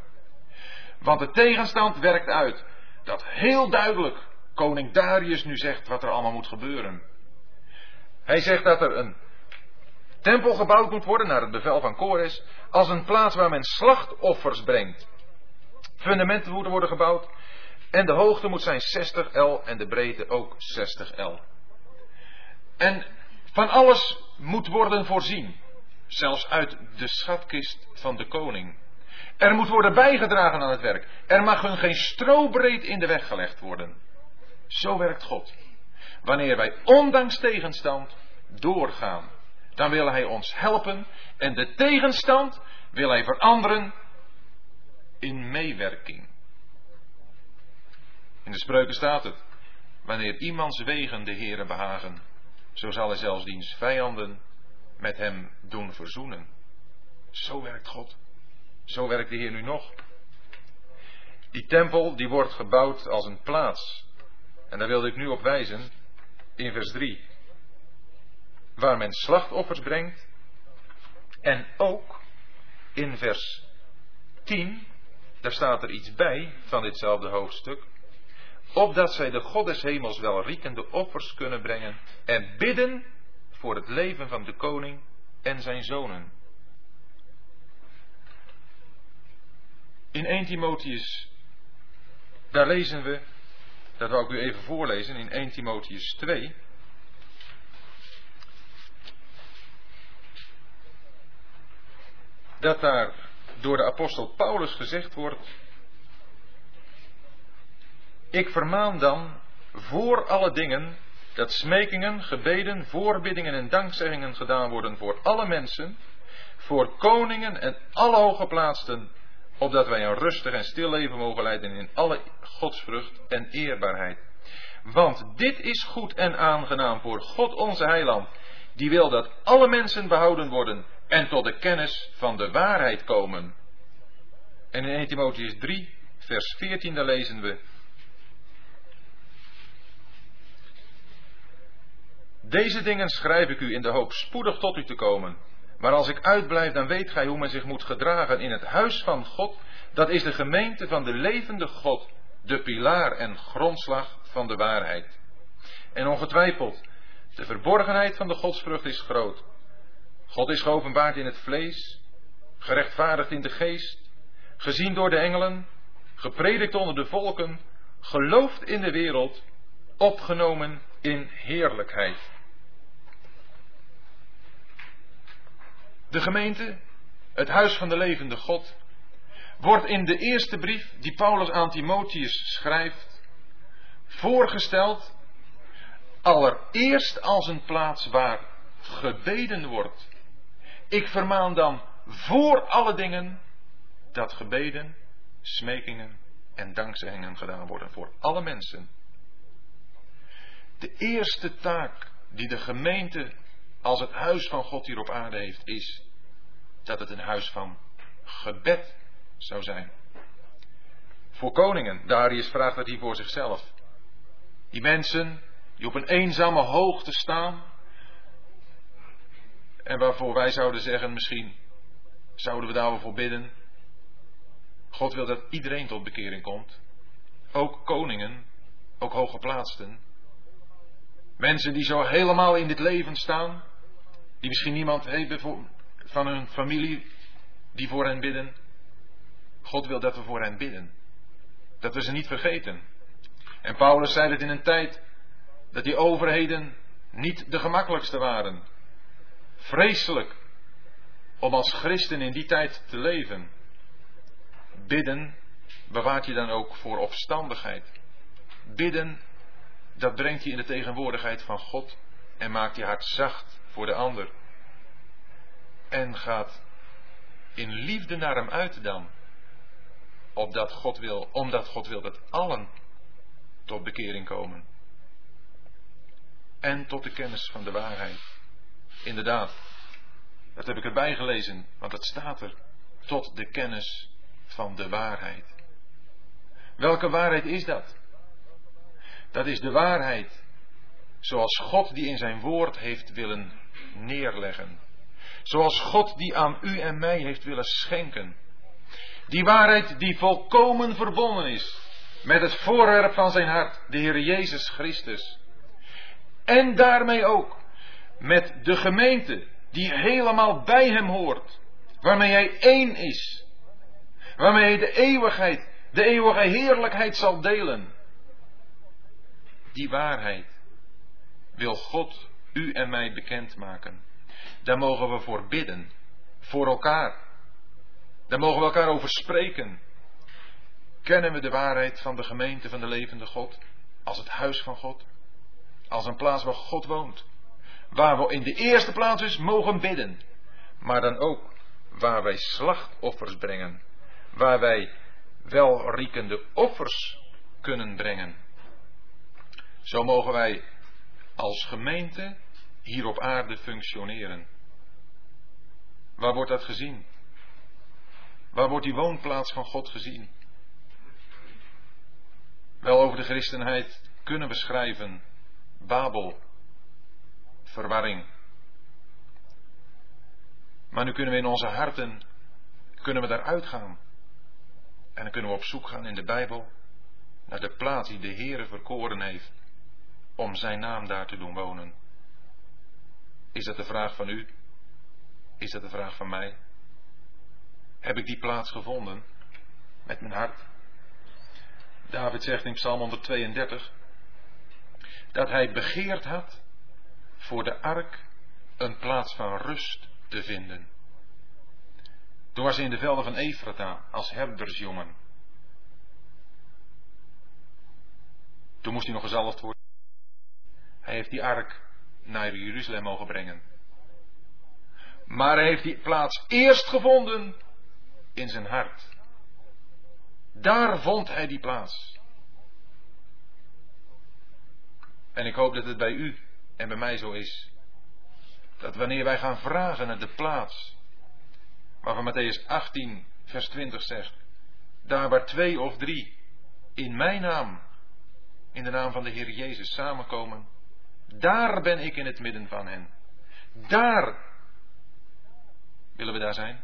Want de tegenstand werkt uit dat heel duidelijk koning Darius nu zegt wat er allemaal moet gebeuren. Hij zegt dat er een tempel gebouwd moet worden naar het bevel van Kores als een plaats waar men slachtoffers brengt. Fundamenten moeten worden gebouwd en de hoogte moet zijn 60 L en de breedte ook 60 L. En van alles moet worden voorzien zelfs uit de schatkist van de koning. Er moet worden bijgedragen aan het werk. Er mag hun geen strobreed in de weg gelegd worden. Zo werkt God. Wanneer wij ondanks tegenstand doorgaan, dan wil Hij ons helpen en de tegenstand wil Hij veranderen in meewerking. In de spreuken staat het, wanneer iemands wegen de Heere behagen, zo zal hij zelfs diens vijanden met hem doen verzoenen. Zo werkt God. Zo werkt de Heer nu nog. Die tempel die wordt gebouwd als een plaats. En daar wilde ik nu op wijzen in vers 3. Waar men slachtoffers brengt. En ook in vers 10, daar staat er iets bij van ditzelfde hoofdstuk. Opdat zij de God des hemels wel riekende offers kunnen brengen en bidden voor het leven van de koning en zijn zonen. In 1 Timotheus, daar lezen we, dat wil ik u even voorlezen, in 1 Timotheus 2. Dat daar door de apostel Paulus gezegd wordt, ik vermaan dan voor alle dingen dat smekingen, gebeden, voorbiddingen en dankzeggingen gedaan worden voor alle mensen, voor koningen en alle hooggeplaatsten, opdat wij een rustig en stil leven mogen leiden in alle godsvrucht en eerbaarheid. Want dit is goed en aangenaam voor God onze heiland, die wil dat alle mensen behouden worden en tot de kennis van de waarheid komen. En in 1 Timotheus 3, vers 14, daar lezen we, Deze dingen schrijf ik u in de hoop spoedig tot u te komen. Maar als ik uitblijf, dan weet gij hoe men zich moet gedragen in het huis van God. Dat is de gemeente van de levende God, de pilaar en grondslag van de waarheid. En ongetwijfeld, de verborgenheid van de godsvrucht is groot. God is geopenbaard in het vlees, gerechtvaardigd in de geest, gezien door de engelen, gepredikt onder de volken, geloofd in de wereld, opgenomen in heerlijkheid. De gemeente, het huis van de levende God, wordt in de eerste brief die Paulus aan Timotheus schrijft, voorgesteld allereerst als een plaats waar gebeden wordt. Ik vermaan dan voor alle dingen dat gebeden, smekingen en dankzeggingen gedaan worden voor alle mensen. De eerste taak die de gemeente als het huis van God hier op aarde heeft, is dat het een huis van gebed zou zijn. Voor koningen, Darius vraagt dat hier voor zichzelf. Die mensen die op een eenzame hoogte staan. En waarvoor wij zouden zeggen, misschien zouden we daar voor bidden. God wil dat iedereen tot bekering komt. Ook koningen, ook hooggeplaatsten. Mensen die zo helemaal in dit leven staan, die misschien niemand heeft van hun familie die voor hen bidden. God wil dat we voor hen bidden. Dat we ze niet vergeten. En Paulus zei het in een tijd dat die overheden niet de gemakkelijkste waren. Vreselijk om als christen in die tijd te leven. Bidden bewaart je dan ook voor opstandigheid. Bidden, dat brengt je in de tegenwoordigheid van God en maakt je hart zacht voor de ander. En gaat in liefde naar hem uit dan. Opdat God wil, omdat God wil dat allen tot bekering komen. En tot de kennis van de waarheid. Inderdaad, dat heb ik erbij gelezen, want het staat er. Tot de kennis van de waarheid. Welke waarheid is dat? Dat is de waarheid zoals God die in zijn woord heeft willen neerleggen. Zoals God die aan u en mij heeft willen schenken. Die waarheid die volkomen verbonden is met het voorwerp van zijn hart, de Heer Jezus Christus. En daarmee ook met de gemeente die helemaal bij hem hoort, waarmee hij één is, waarmee hij de eeuwigheid, de eeuwige heerlijkheid zal delen. Die waarheid wil God u en mij bekendmaken. Daar mogen we voor bidden, voor elkaar. Daar mogen we elkaar over spreken. Kennen we de waarheid van de gemeente van de levende God als het huis van God? Als een plaats waar God woont. Waar we in de eerste plaats dus mogen bidden. Maar dan ook waar wij slachtoffers brengen. Waar wij welriekende offers kunnen brengen. Zo mogen wij als gemeente hier op aarde functioneren. Waar wordt dat gezien? Waar wordt die woonplaats van God gezien? Wel over de christenheid kunnen we schrijven Babel, verwarring. Maar nu kunnen we in onze harten, kunnen we daaruit gaan. En dan kunnen we op zoek gaan in de Bijbel naar de plaats die de Heere verkoren heeft om zijn naam daar te doen wonen. Is dat de vraag van u? Is dat de vraag van mij? Heb ik die plaats gevonden met mijn hart? David zegt in Psalm 132 dat hij begeerd had voor de ark een plaats van rust te vinden. Toen was hij in de velden van Efrata als herdersjongen. Toen moest hij nog gezalfd worden. Hij heeft die ark naar Jeruzalem mogen brengen. Maar hij heeft die plaats eerst gevonden in zijn hart. Daar vond hij die plaats. En ik hoop dat het bij u en bij mij zo is. Dat wanneer wij gaan vragen naar de plaats, waarvan Matthäus 18, vers 20 zegt, daar waar twee of drie in mijn naam, in de naam van de Heer Jezus samenkomen, daar ben ik in het midden van hen. Daar willen we daar zijn.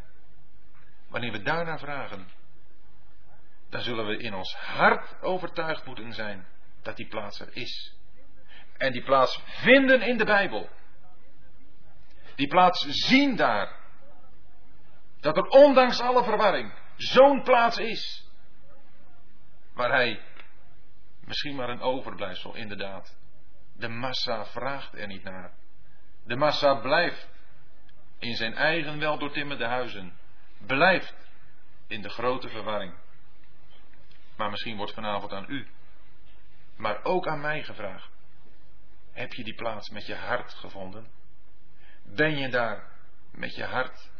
Wanneer we daarnaar vragen, dan zullen we in ons hart overtuigd moeten zijn dat die plaats er is. En die plaats vinden in de Bijbel. Die plaats zien daar. Dat er ondanks alle verwarring zo'n plaats is. Waar hij misschien maar een overblijfsel inderdaad de massa vraagt er niet naar. De massa blijft in zijn eigen wel doortimmerde huizen. Blijft in de grote verwarring. Maar misschien wordt vanavond aan u, maar ook aan mij gevraagd. Heb je die plaats met je hart gevonden? Ben je daar met je hart?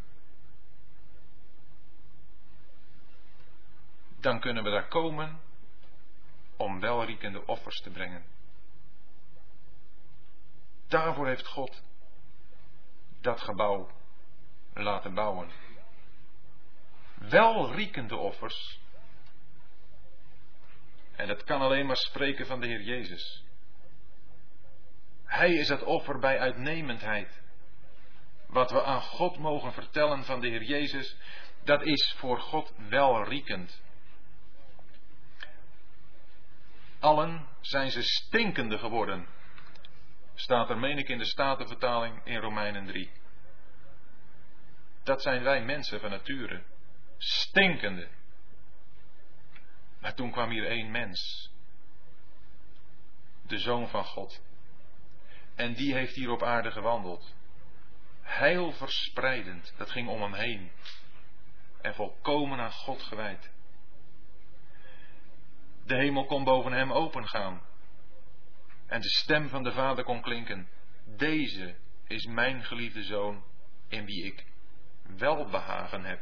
Dan kunnen we daar komen om welriekende offers te brengen. Daarvoor heeft God dat gebouw laten bouwen. Welriekende offers. En dat kan alleen maar spreken van de Heer Jezus. Hij is het offer bij uitnemendheid. Wat we aan God mogen vertellen van de Heer Jezus, dat is voor God welriekend. Allen zijn ze stinkende geworden, staat er, meen ik, in de Statenvertaling in Romeinen 3. Dat zijn wij mensen van nature. Stinkende. Maar toen kwam hier één mens. De Zoon van God. En die heeft hier op aarde gewandeld. heil verspreidend. Dat ging om hem heen. En volkomen aan God gewijd. De hemel kon boven hem opengaan. En de stem van de Vader kon klinken. Deze is mijn geliefde zoon in wie ik welbehagen heb.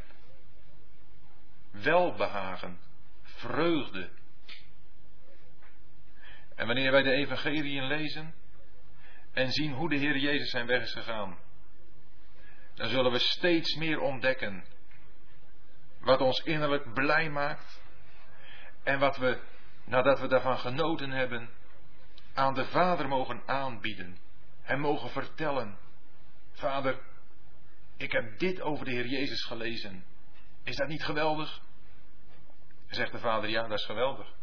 Welbehagen, vreugde. En wanneer wij de evangeliën lezen en zien hoe de Heer Jezus zijn weg is gegaan, dan zullen we steeds meer ontdekken wat ons innerlijk blij maakt en wat we, nadat we daarvan genoten hebben, aan de Vader mogen aanbieden. Hem mogen vertellen, Vader, ik heb dit over de Heer Jezus gelezen. Is dat niet geweldig? Zegt de Vader, ja, dat is geweldig.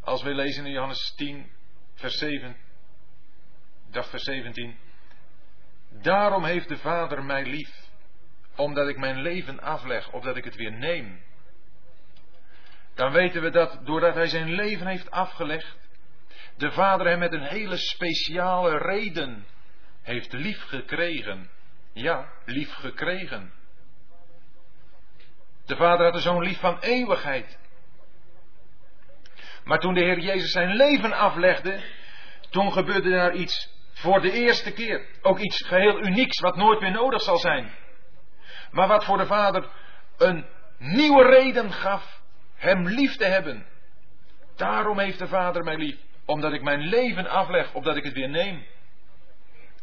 Als we lezen in Johannes 10, vers 7, dag vers 17. Daarom heeft de Vader mij lief, omdat ik mijn leven afleg, opdat ik het weer neem. Dan weten we dat doordat hij zijn leven heeft afgelegd, de Vader hem met een hele speciale reden heeft lief gekregen. Ja, lief gekregen. De Vader had een zo'n lief van eeuwigheid. Maar toen de Heer Jezus zijn leven aflegde, toen gebeurde daar iets voor de eerste keer. Ook iets geheel unieks wat nooit meer nodig zal zijn. Maar wat voor de Vader een nieuwe reden gaf hem lief te hebben. Daarom heeft de Vader mij lief. Omdat ik mijn leven afleg, opdat ik het weer neem.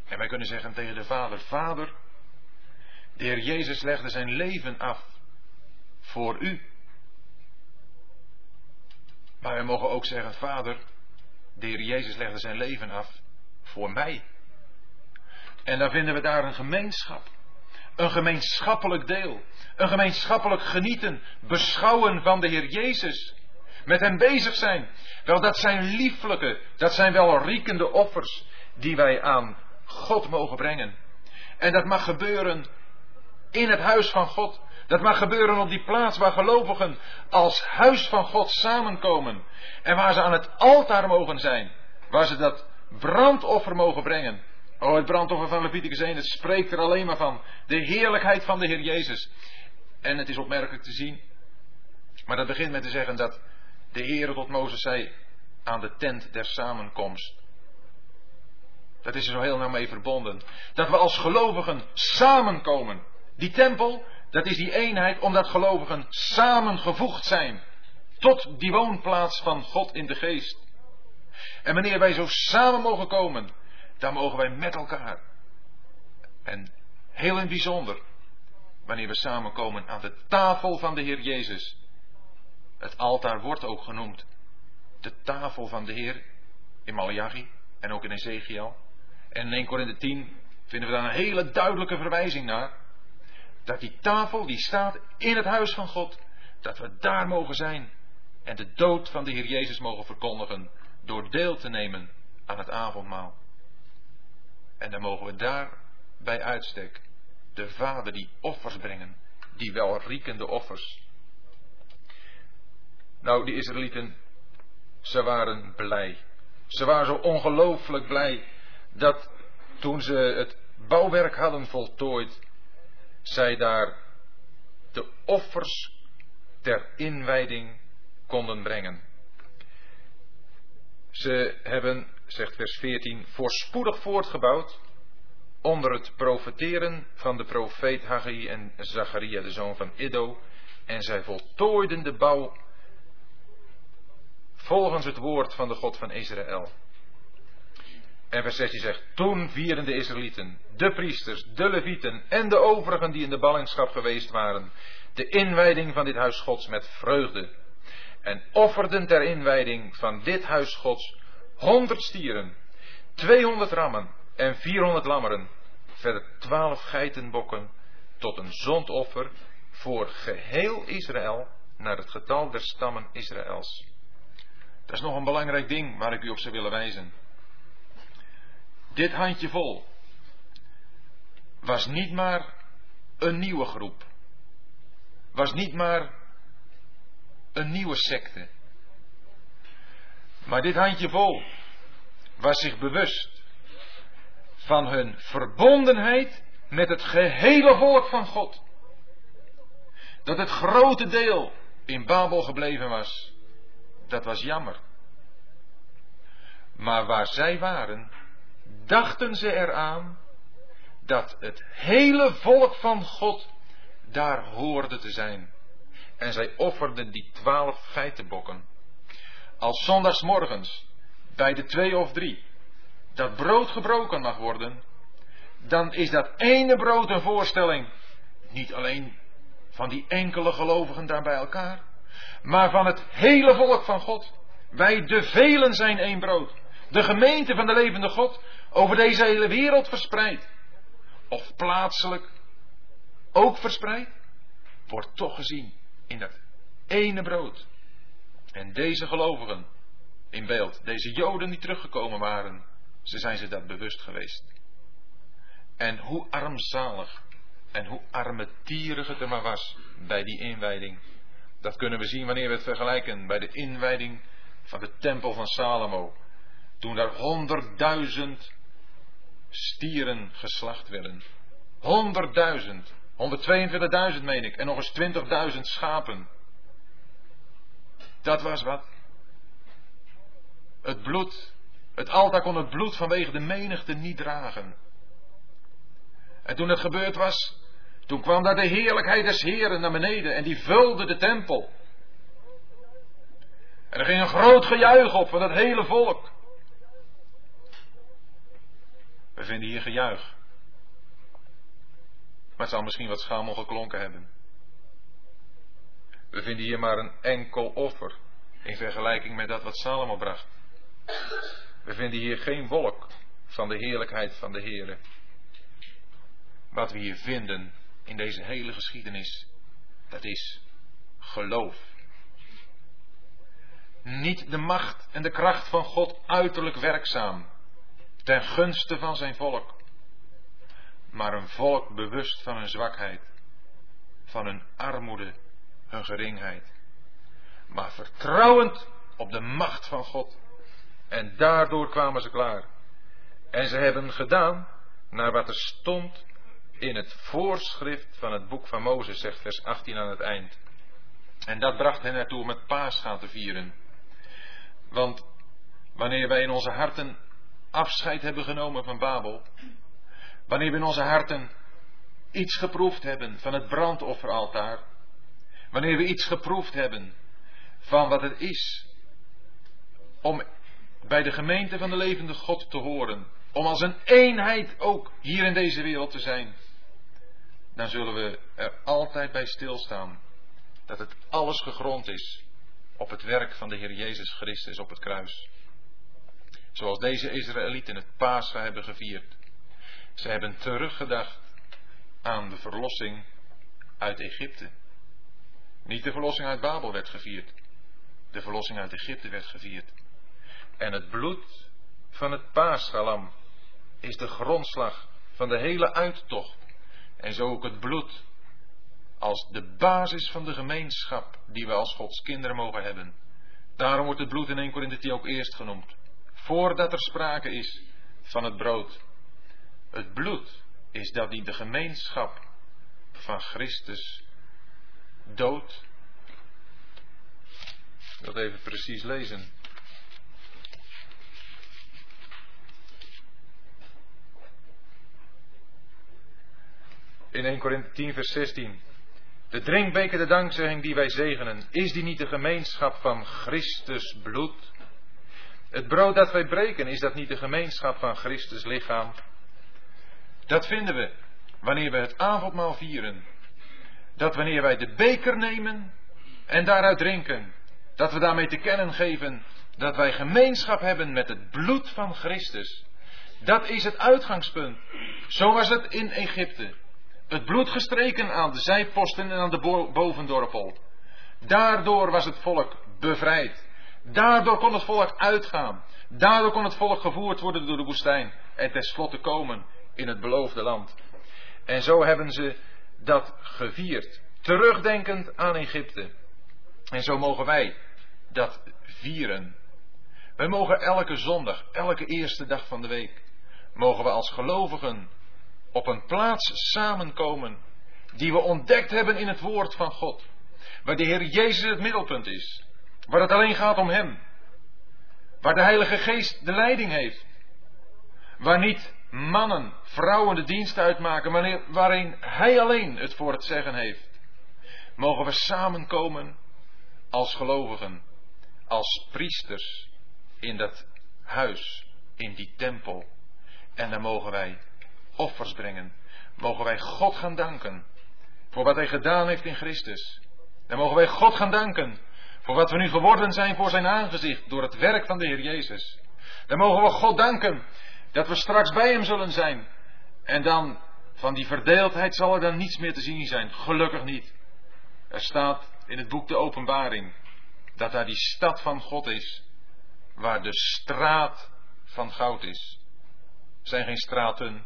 En wij kunnen zeggen tegen de Vader, Vader, de Heer Jezus legde zijn leven af voor u. Maar wij mogen ook zeggen, Vader, de Heer Jezus legde zijn leven af voor mij. En dan vinden we daar een gemeenschap. Een gemeenschappelijk deel. Een gemeenschappelijk genieten, beschouwen van de Heer Jezus. Met hem bezig zijn. Wel, dat zijn lieflijke, dat zijn wel riekende offers die wij aan God mogen brengen. En dat mag gebeuren in het huis van God. Dat mag gebeuren op die plaats waar gelovigen als huis van God samenkomen. En waar ze aan het altaar mogen zijn. Waar ze dat brandoffer mogen brengen. Oh, het brandoffer van Leviticus 1, het spreekt er alleen maar van. De heerlijkheid van de Heer Jezus. En het is opmerkelijk te zien. Maar dat begint met te zeggen dat de Heer tot Mozes zei aan de tent der samenkomst. Dat is er zo heel nauw mee verbonden. Dat we als gelovigen samenkomen. Die tempel, dat is die eenheid omdat gelovigen samengevoegd zijn. Tot die woonplaats van God in de geest. En wanneer wij zo samen mogen komen, dan mogen wij met elkaar. En heel in bijzonder, wanneer we samenkomen aan de tafel van de Heer Jezus. Het altaar wordt ook genoemd de tafel van de Heer in Malachi en ook in Ezekiel. En in 1 Korinthe 10 vinden we daar een hele duidelijke verwijzing naar. Dat die tafel die staat in het huis van God, dat we daar mogen zijn en de dood van de Heer Jezus mogen verkondigen door deel te nemen aan het avondmaal. En dan mogen we daar bij uitstek de Vader die offers brengen, die welriekende offers. Nou, die Israëlieten, ze waren blij. Ze waren zo ongelooflijk blij dat toen ze het bouwwerk hadden voltooid, zij daar de offers ter inwijding konden brengen. Ze hebben, zegt vers 14, voorspoedig voortgebouwd onder het profeteren van de profeet Haggai en Zacharia, de zoon van Iddo. En zij voltooiden de bouw volgens het woord van de God van Israël. En vers 16 zegt, toen vierden de Israëlieten, de priesters, de levieten en de overigen die in de ballingschap geweest waren, de inwijding van dit huis Gods met vreugde. En offerden ter inwijding van dit huis Gods honderd stieren, tweehonderd rammen en vierhonderd lammeren, verder twaalf geitenbokken, tot een zondoffer voor geheel Israël naar het getal der stammen Israëls. Dat is nog een belangrijk ding waar ik u op zou willen wijzen. Dit handjevol was niet maar een nieuwe groep. Was niet maar een nieuwe secte. Maar dit handjevol was zich bewust van hun verbondenheid met het gehele volk van God. Dat het grote deel in Babel gebleven was, dat was jammer. Maar waar zij waren, dachten ze eraan dat het hele volk van God daar hoorde te zijn. En zij offerden die twaalf geitenbokken. Als zondagsmorgens bij de twee of drie dat brood gebroken mag worden, dan is dat ene brood een voorstelling. Niet alleen van die enkele gelovigen daar bij elkaar, maar van het hele volk van God. Wij de velen zijn één brood. De gemeente van de levende God over deze hele wereld verspreid. Of plaatselijk ook verspreid, wordt toch gezien in dat ene brood. En deze gelovigen in beeld, deze Joden die teruggekomen waren, ze zijn ze dat bewust geweest. En hoe armzalig en hoe armetierig het er maar was bij die inwijding. Dat kunnen we zien wanneer we het vergelijken bij de inwijding van de tempel van Salomo. Toen daar honderdduizend stieren geslacht werden. Honderdduizend. 122.000 meen ik. En nog eens 20.000 schapen. Dat was wat. Het bloed. Het altaar kon het bloed vanwege de menigte niet dragen. En toen het gebeurd was, toen kwam daar de heerlijkheid des Heren naar beneden en die vulde de tempel. En er ging een groot gejuich op van het hele volk. We vinden hier gejuich. Maar het zal misschien wat schamel geklonken hebben. We vinden hier maar een enkel offer in vergelijking met dat wat Salomo bracht. We vinden hier geen wolk van de heerlijkheid van de Heere. Wat we hier vinden in deze hele geschiedenis, dat is geloof. Niet de macht en de kracht van God uiterlijk werkzaam, ten gunste van zijn volk, maar een volk bewust van hun zwakheid, van hun armoede, hun geringheid, maar vertrouwend op de macht van God. En daardoor kwamen ze klaar. En ze hebben gedaan naar wat er stond in het voorschrift van het boek van Mozes, zegt vers 18 aan het eind. En dat bracht hen ertoe om het paasgaan te vieren. Want wanneer wij in onze harten afscheid hebben genomen van Babel, wanneer we in onze harten iets geproefd hebben van het brandofferaltaar, wanneer we iets geproefd hebben van wat het is om bij de gemeente van de levende God te horen, om als een eenheid ook hier in deze wereld te zijn, dan zullen we er altijd bij stilstaan dat het alles gegrond is op het werk van de Heer Jezus Christus op het kruis. Zoals deze Israëlieten het Pasen hebben gevierd. Ze hebben teruggedacht aan de verlossing uit Egypte. Niet de verlossing uit Babel werd gevierd. De verlossing uit Egypte werd gevierd. En het bloed van het paasgalam is de grondslag van de hele uittocht. En zo ook het bloed als de basis van de gemeenschap die we als Gods kinderen mogen hebben. Daarom wordt het bloed in 1 Korinthe ook eerst genoemd. Voordat er sprake is van het brood. Het bloed is dat die de gemeenschap van Christus dood. Dat even precies lezen. in 1 Korinthe 10, vers 16. De drinkbeker, de dankzegging die wij zegenen, is die niet de gemeenschap van Christus bloed? Het brood dat wij breken, is dat niet de gemeenschap van Christus lichaam? Dat vinden we wanneer we het avondmaal vieren. Dat wanneer wij de beker nemen en daaruit drinken, dat we daarmee te kennen geven dat wij gemeenschap hebben met het bloed van Christus. Dat is het uitgangspunt. Zo was het in Egypte het bloed gestreken aan de zijposten en aan de bovendorpel. Daardoor was het volk bevrijd. Daardoor kon het volk uitgaan. Daardoor kon het volk gevoerd worden door de woestijn. En tenslotte komen in het beloofde land. En zo hebben ze dat gevierd. Terugdenkend aan Egypte. En zo mogen wij dat vieren. Wij mogen elke zondag, elke eerste dag van de week, mogen we als gelovigen op een plaats samenkomen die we ontdekt hebben in het woord van God. Waar de Heer Jezus het middelpunt is. Waar het alleen gaat om Hem. Waar de Heilige Geest de leiding heeft. Waar niet mannen, vrouwen de dienst uitmaken, waarin Hij alleen het voor het zeggen heeft. Mogen we samenkomen als gelovigen, als priesters in dat huis, in die tempel. En dan mogen wij offers brengen. Mogen wij God gaan danken voor wat Hij gedaan heeft in Christus. Dan mogen wij God gaan danken voor wat we nu geworden zijn voor Zijn aangezicht door het werk van de Heer Jezus. Dan mogen we God danken dat we straks bij Hem zullen zijn. En dan van die verdeeldheid zal er dan niets meer te zien zijn. Gelukkig niet. Er staat in het boek de Openbaring dat daar die stad van God is, waar de straat van goud is. Er zijn geen straten.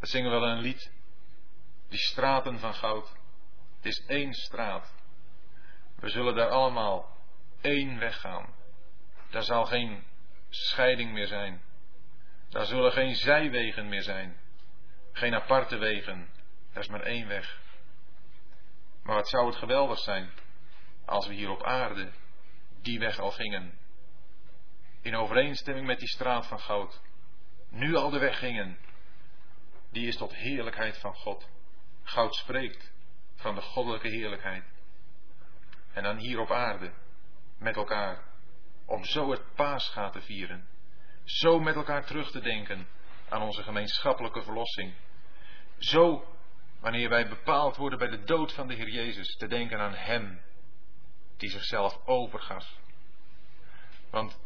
We zingen wel een lied. Die straten van goud. Het is één straat. We zullen daar allemaal één weg gaan. Daar zal geen scheiding meer zijn. Daar zullen geen zijwegen meer zijn. Geen aparte wegen. Er is maar één weg. Maar wat zou het geweldig zijn als we hier op aarde die weg al gingen. In overeenstemming met die straat van goud. Nu al de weg gingen. Die is tot heerlijkheid van God. Goud spreekt van de goddelijke heerlijkheid. En dan hier op aarde met elkaar om zo het paascha te vieren. Zo met elkaar terug te denken aan onze gemeenschappelijke verlossing. Zo, wanneer wij bepaald worden bij de dood van de Heer Jezus, te denken aan Hem, die zichzelf overgaf. Want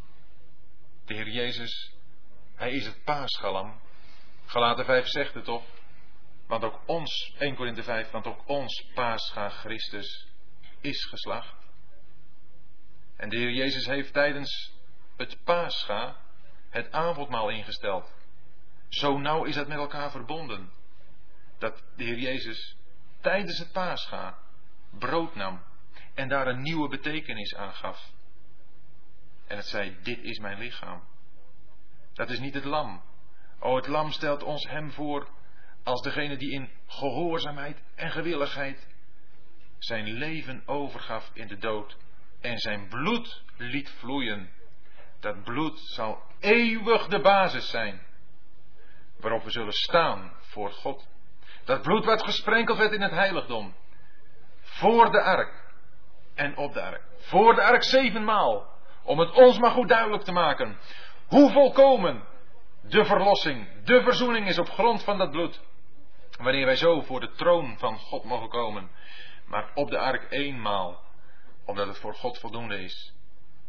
de Heer Jezus, Hij is het paasgalam. Galaten 5 zegt het toch? Want ook ons, 1 Korinthe 5, want ook ons paascha Christus is geslacht. En de Heer Jezus heeft tijdens het paascha het avondmaal ingesteld. Zo nauw is het met elkaar verbonden. Dat de Heer Jezus tijdens het paascha brood nam en daar een nieuwe betekenis aan gaf. En het zei, dit is mijn lichaam. Dat is niet het lam. O, het lam stelt ons hem voor als degene die in gehoorzaamheid en gewilligheid zijn leven overgaf in de dood en zijn bloed liet vloeien. Dat bloed zal eeuwig de basis zijn waarop we zullen staan voor God. Dat bloed wat gesprenkeld werd in het heiligdom. Voor de ark en op de ark. Voor de ark zevenmaal. Om het ons maar goed duidelijk te maken. Hoe volkomen de verlossing, de verzoening is op grond van dat bloed. Wanneer wij zo voor de troon van God mogen komen. Maar op de ark eenmaal. Omdat het voor God voldoende is.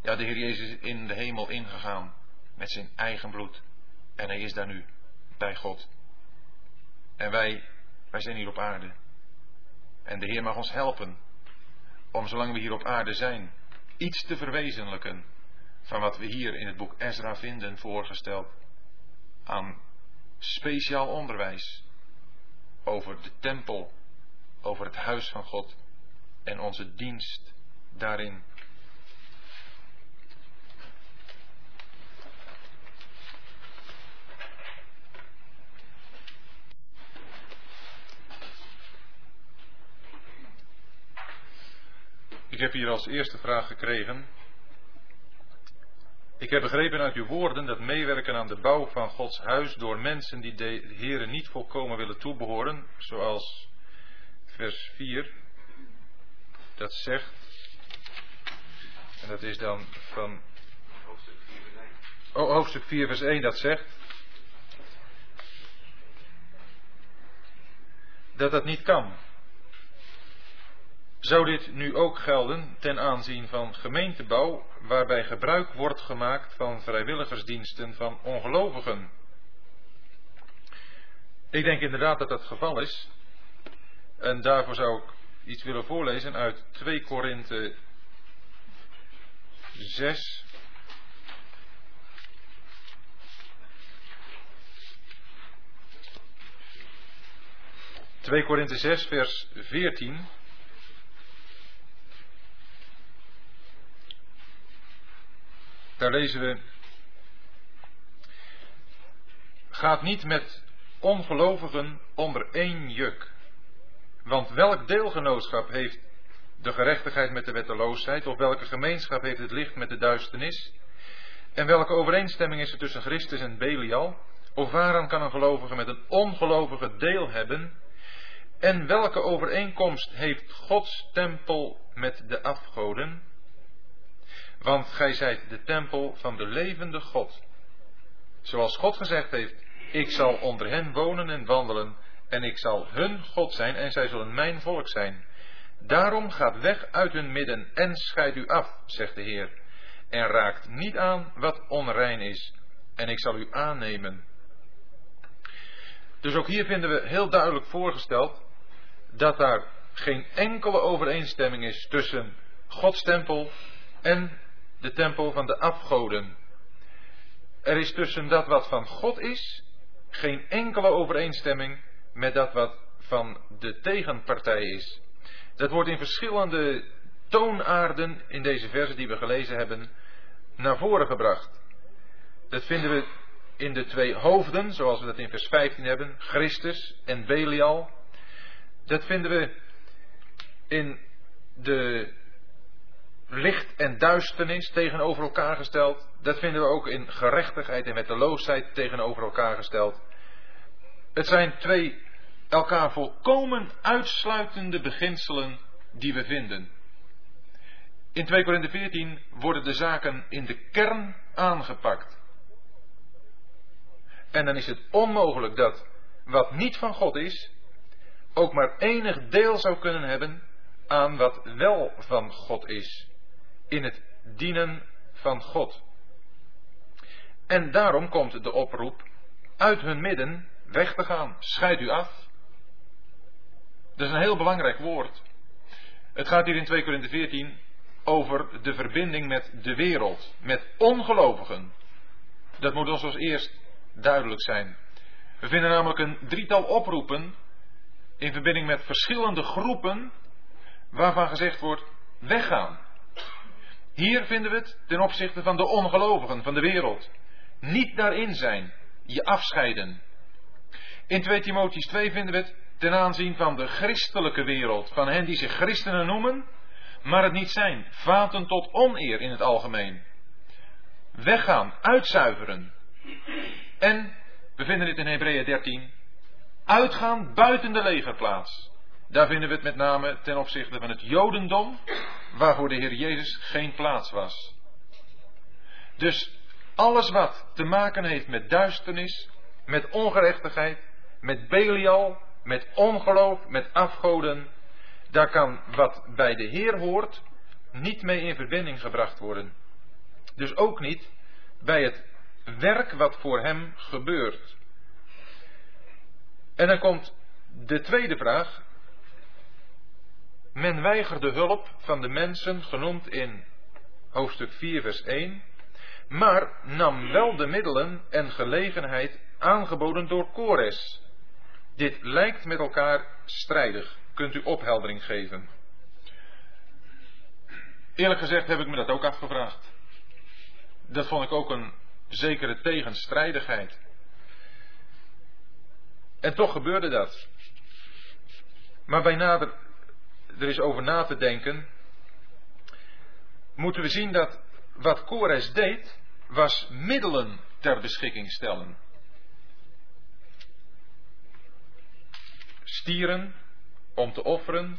Ja, de Heer Jezus is in de hemel ingegaan. Met zijn eigen bloed. En hij is daar nu. Bij God. En wij, wij zijn hier op aarde. En de Heer mag ons helpen om zolang we hier op aarde zijn, iets te verwezenlijken van wat we hier in het boek Ezra vinden voorgesteld aan speciaal onderwijs over de tempel, over het huis van God en onze dienst daarin. Ik heb hier als eerste vraag gekregen. Ik heb begrepen uit uw woorden dat meewerken aan de bouw van Gods huis door mensen die de Heren niet volkomen willen toebehoren, zoals vers 4 dat zegt. En dat is dan van. Oh, hoofdstuk 4, vers 1 dat zegt. Dat dat niet kan. Zou dit nu ook gelden ten aanzien van gemeentebouw, waarbij gebruik wordt gemaakt van vrijwilligersdiensten van ongelovigen? Ik denk inderdaad dat dat het geval is. En daarvoor zou ik iets willen voorlezen uit 2 Korinthe 6. Twee Korinthe 6, vers 14. Daar lezen we. gaat niet met ongelovigen onder één juk. Want welk deelgenootschap heeft de gerechtigheid met de wetteloosheid, of welke gemeenschap heeft het licht met de duisternis? En welke overeenstemming is er tussen Christus en Belial? Of waaraan kan een gelovige met een ongelovige deel hebben? En welke overeenkomst heeft Gods tempel met de afgoden? Want gij zijt de tempel van de levende God. Zoals God gezegd heeft, ik zal onder hen wonen en wandelen, en ik zal hun God zijn, en zij zullen mijn volk zijn. Daarom gaat weg uit hun midden en scheid u af, zegt de Heer, en raakt niet aan wat onrein is, en ik zal u aannemen. Dus ook hier vinden we heel duidelijk voorgesteld dat daar geen enkele overeenstemming is tussen Gods tempel en de tempel van de afgoden. Er is tussen dat wat van God is geen enkele overeenstemming met dat wat van de tegenpartij is. Dat wordt in verschillende toonaarden in deze versen die we gelezen hebben naar voren gebracht. Dat vinden we in de twee hoofden, zoals we dat in vers 15 hebben, Christus en Belial. Dat vinden we in de licht en duisternis tegenover elkaar gesteld. Dat vinden we ook in gerechtigheid en wetteloosheid tegenover elkaar gesteld. Het zijn twee elkaar volkomen uitsluitende beginselen die we vinden. In 2 Korinthe 14 worden de zaken in de kern aangepakt. En dan is het onmogelijk dat wat niet van God is, ook maar enig deel zou kunnen hebben aan wat wel van God is. In het dienen van God. En daarom komt de oproep uit hun midden weg te gaan. Scheid u af. Dat is een heel belangrijk woord. Het gaat hier in 2 Korinthe 14 over de verbinding met de wereld, met ongelovigen. Dat moet ons als eerst duidelijk zijn. We vinden namelijk een drietal oproepen in verbinding met verschillende groepen waarvan gezegd wordt weggaan. Hier vinden we het ten opzichte van de ongelovigen van de wereld. Niet daarin zijn, je afscheiden. In 2 Timotheus 2 vinden we het ten aanzien van de christelijke wereld, van hen die zich christenen noemen, maar het niet zijn, vaten tot oneer in het algemeen. Weggaan, uitzuiveren. En, we vinden het in Hebreeën 13, uitgaan buiten de legerplaats. Daar vinden we het met name ten opzichte van het Jodendom, waarvoor de Heer Jezus geen plaats was. Dus alles wat te maken heeft met duisternis, met ongerechtigheid, met Belial, met ongeloof, met afgoden, daar kan wat bij de Heer hoort niet mee in verbinding gebracht worden. Dus ook niet bij het werk wat voor hem gebeurt. En dan komt de tweede vraag. Men weigerde hulp van de mensen, genoemd in hoofdstuk 4, vers 1, maar nam wel de middelen en gelegenheid aangeboden door Kores. Dit lijkt met elkaar strijdig. Kunt u opheldering geven? Eerlijk gezegd heb ik me dat ook afgevraagd. Dat vond ik ook een zekere tegenstrijdigheid. En toch gebeurde dat. Maar bij nader er is over na te denken, moeten we zien dat wat Kores deed, was middelen ter beschikking stellen. Stieren om te offeren,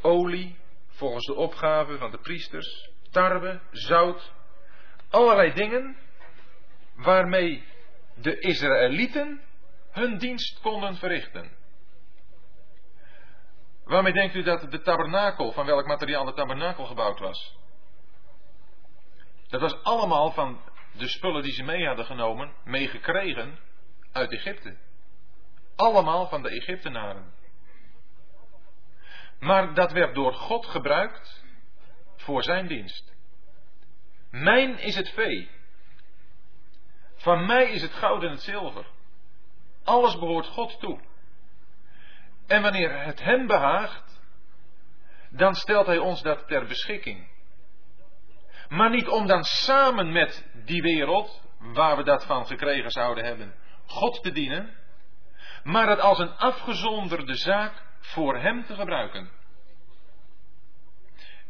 olie volgens de opgave van de priesters, tarwe, zout, allerlei dingen waarmee de Israëlieten hun dienst konden verrichten. Waarmee denkt u dat de tabernakel, van welk materiaal de tabernakel gebouwd was? Dat was allemaal van de spullen die ze mee hadden genomen, meegekregen uit Egypte. Allemaal van de Egyptenaren. Maar dat werd door God gebruikt voor zijn dienst. Mijn is het vee. Van mij is het goud en het zilver. Alles behoort God toe. En wanneer het hem behaagt, dan stelt hij ons dat ter beschikking. Maar niet om dan samen met die wereld, waar we dat van gekregen zouden hebben, God te dienen, maar het als een afgezonderde zaak voor Hem te gebruiken.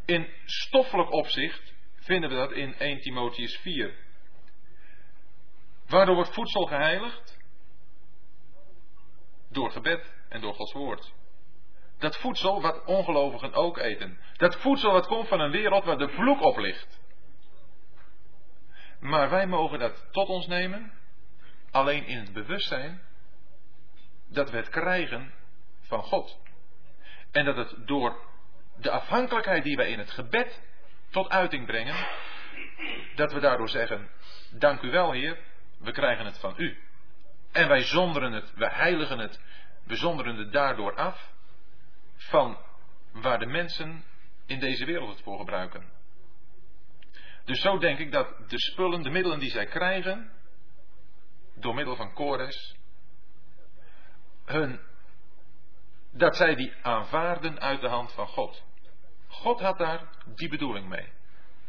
In stoffelijk opzicht vinden we dat in 1 Timotheus 4. Waardoor wordt voedsel geheiligd? Door gebed en door Gods woord. Dat voedsel wat ongelovigen ook eten. Dat voedsel wat komt van een wereld waar de vloek op ligt. Maar wij mogen dat tot ons nemen, alleen in het bewustzijn dat we het krijgen van God. En dat het door de afhankelijkheid die wij in het gebed tot uiting brengen, dat we daardoor zeggen: Dank u wel, Heer, we krijgen het van u. En wij zonderen het, we heiligen het, we zonderen het daardoor af van waar de mensen in deze wereld het voor gebruiken. Dus zo denk ik dat de spullen, de middelen die zij krijgen, door middel van Kores, hun, dat zij die aanvaarden uit de hand van God. God had daar die bedoeling mee.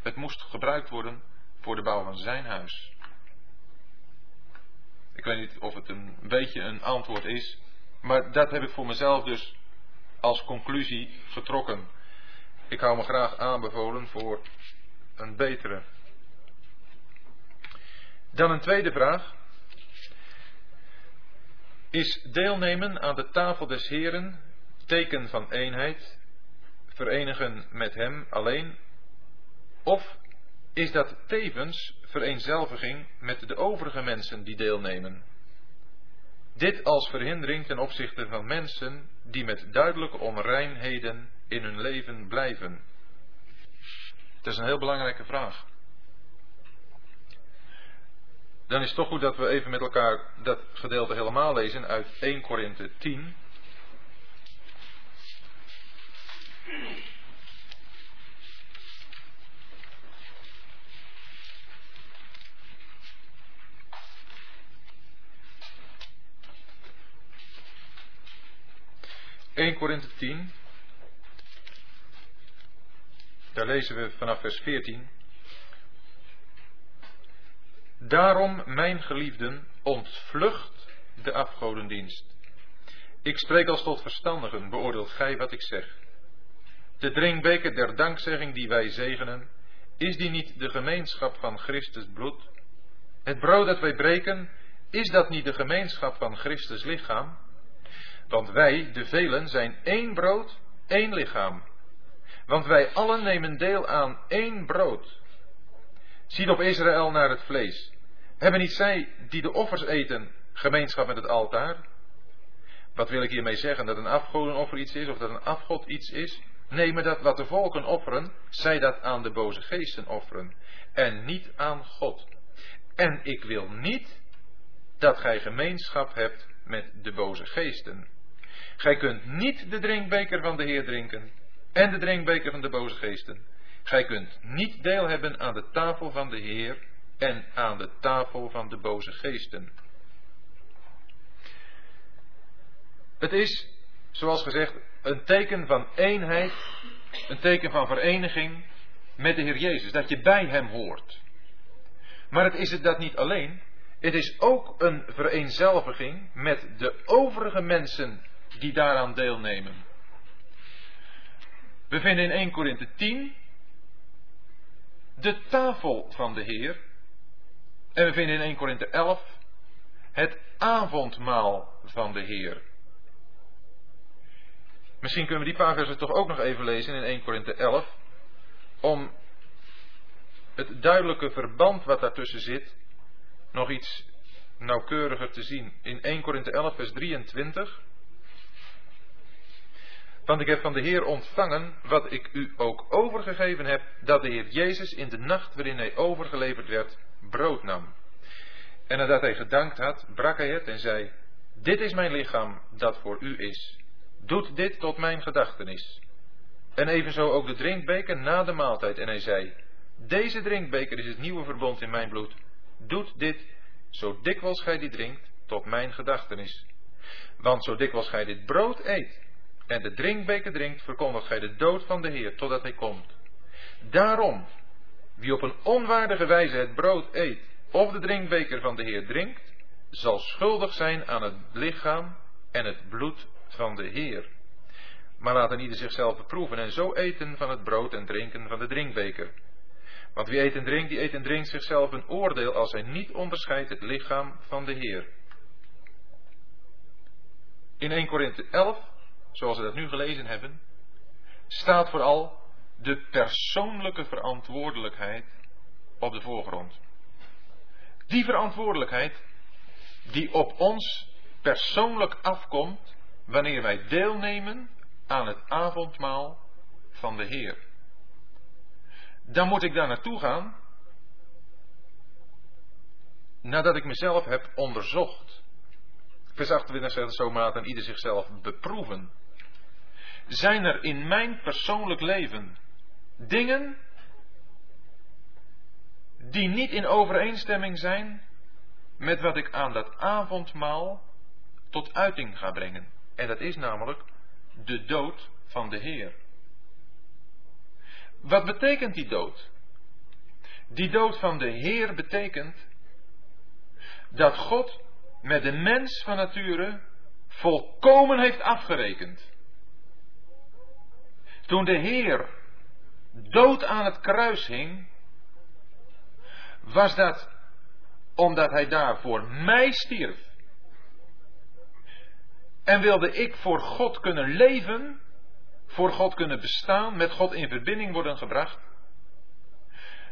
Het moest gebruikt worden voor de bouw van zijn huis. Ik weet niet of het een beetje een antwoord is, maar dat heb ik voor mezelf dus als conclusie getrokken. Ik hou me graag aanbevolen voor een betere. Dan een tweede vraag. Is deelnemen aan de tafel des Heren teken van eenheid, verenigen met Hem alleen, of is dat tevens vereenzelviging met de overige mensen die deelnemen? Dit als verhindering ten opzichte van mensen die met duidelijke onreinheden in hun leven blijven. Het is een heel belangrijke vraag. Dan is het toch goed dat we even met elkaar dat gedeelte helemaal lezen uit 1 Korinthe 10. ...1 Korinthe 10... Daar lezen we vanaf vers 14. Daarom, mijn geliefden, ontvlucht de afgodendienst. Ik spreek als tot verstandigen, beoordeelt gij wat ik zeg. De drinkbeker der dankzegging die wij zegenen, is die niet de gemeenschap van Christus bloed? Het brood dat wij breken, is dat niet de gemeenschap van Christus lichaam? Want wij, de velen, zijn één brood, één lichaam. Want wij allen nemen deel aan één brood. Ziet op Israël naar het vlees. Hebben niet zij die de offers eten gemeenschap met het altaar? Wat wil ik hiermee zeggen? Dat een afgodenoffer iets is of dat een afgod iets is? Nee, maar dat wat de volken offeren, zij dat aan de boze geesten offeren. En niet aan God. En ik wil niet dat gij gemeenschap hebt met de boze geesten. Gij kunt niet de drinkbeker van de Heer drinken en de drinkbeker van de boze geesten. Gij kunt niet deel hebben aan de tafel van de Heer en aan de tafel van de boze geesten. Het is, zoals gezegd, een teken van eenheid, een teken van vereniging met de Heer Jezus, dat je bij Hem hoort. Maar het is het dat niet alleen, het is ook een vereenzelviging met de overige mensen die daaraan deelnemen. We vinden in 1 Korinthe 10 de tafel van de Heer. En we vinden in 1 Korinthe 11 het avondmaal van de Heer. Misschien kunnen we die paar versen toch ook nog even lezen in 1 Korinthe 11. Om het duidelijke verband wat daartussen zit nog iets nauwkeuriger te zien. In 1 Korinthe 11 vers 23. Want ik heb van de Heer ontvangen wat ik u ook overgegeven heb, dat de Heer Jezus in de nacht waarin hij overgeleverd werd, brood nam. En nadat hij gedankt had, brak hij het en zei, dit is mijn lichaam dat voor u is. Doet dit tot mijn gedachtenis. En evenzo ook de drinkbeker na de maaltijd. En hij zei, deze drinkbeker is het nieuwe verbond in mijn bloed. Doet dit, zo dikwijls gij die drinkt, tot mijn gedachtenis. Want zo dikwijls gij dit brood eet en de drinkbeker drinkt, verkondigt gij de dood van de Heer totdat hij komt. Daarom, wie op een onwaardige wijze het brood eet of de drinkbeker van de Heer drinkt, zal schuldig zijn aan het lichaam en het bloed van de Heer. Maar laat ieder zichzelf beproeven en zo eten van het brood en drinken van de drinkbeker. Want wie eet en drinkt, die eet en drinkt zichzelf een oordeel als hij niet onderscheidt het lichaam van de Heer. In 1 Korinthe 11, zoals we dat nu gelezen hebben, staat vooral de persoonlijke verantwoordelijkheid op de voorgrond. Die verantwoordelijkheid die op ons persoonlijk afkomt wanneer wij deelnemen aan het avondmaal van de Heer. Dan moet ik daar naartoe gaan nadat ik mezelf heb onderzocht. Vers 28 zegt zo maat en ieder zichzelf beproeven. Zijn er in mijn persoonlijk leven dingen die niet in overeenstemming zijn met wat ik aan dat avondmaal tot uiting ga brengen. En dat is namelijk de dood van de Heer. Wat betekent die dood? Die dood van de Heer betekent dat God met de mens van nature volkomen heeft afgerekend. Toen de Heer dood aan het kruis hing, was dat omdat hij daar voor mij stierf. En wilde ik voor God kunnen leven, voor God kunnen bestaan, met God in verbinding worden gebracht,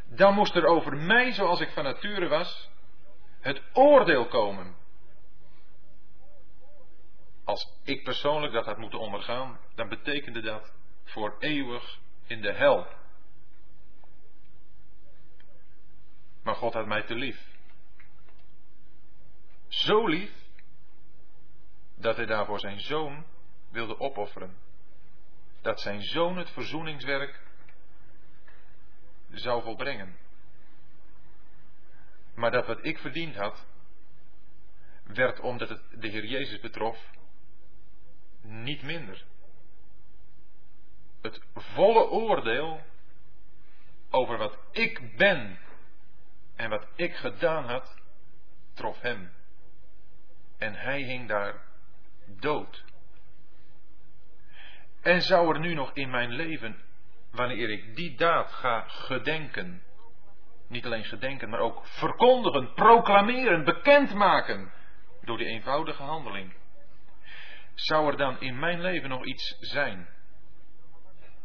dan moest er over mij, zoals ik van nature was, het oordeel komen. Als ik persoonlijk dat had moeten ondergaan, dan betekende dat voor eeuwig in de hel. Maar God had mij te lief. Zo lief dat hij daarvoor zijn zoon wilde opofferen. Dat zijn zoon het verzoeningswerk zou volbrengen. Maar dat wat ik verdiend had, werd omdat het de Heer Jezus betrof, niet minder. Het volle oordeel over wat ik ben en wat ik gedaan had, trof hem. En hij hing daar dood. En zou er nu nog in mijn leven, wanneer ik die daad ga gedenken, niet alleen gedenken, maar ook verkondigen, proclameren, bekendmaken, door die eenvoudige handeling, zou er dan in mijn leven nog iets zijn,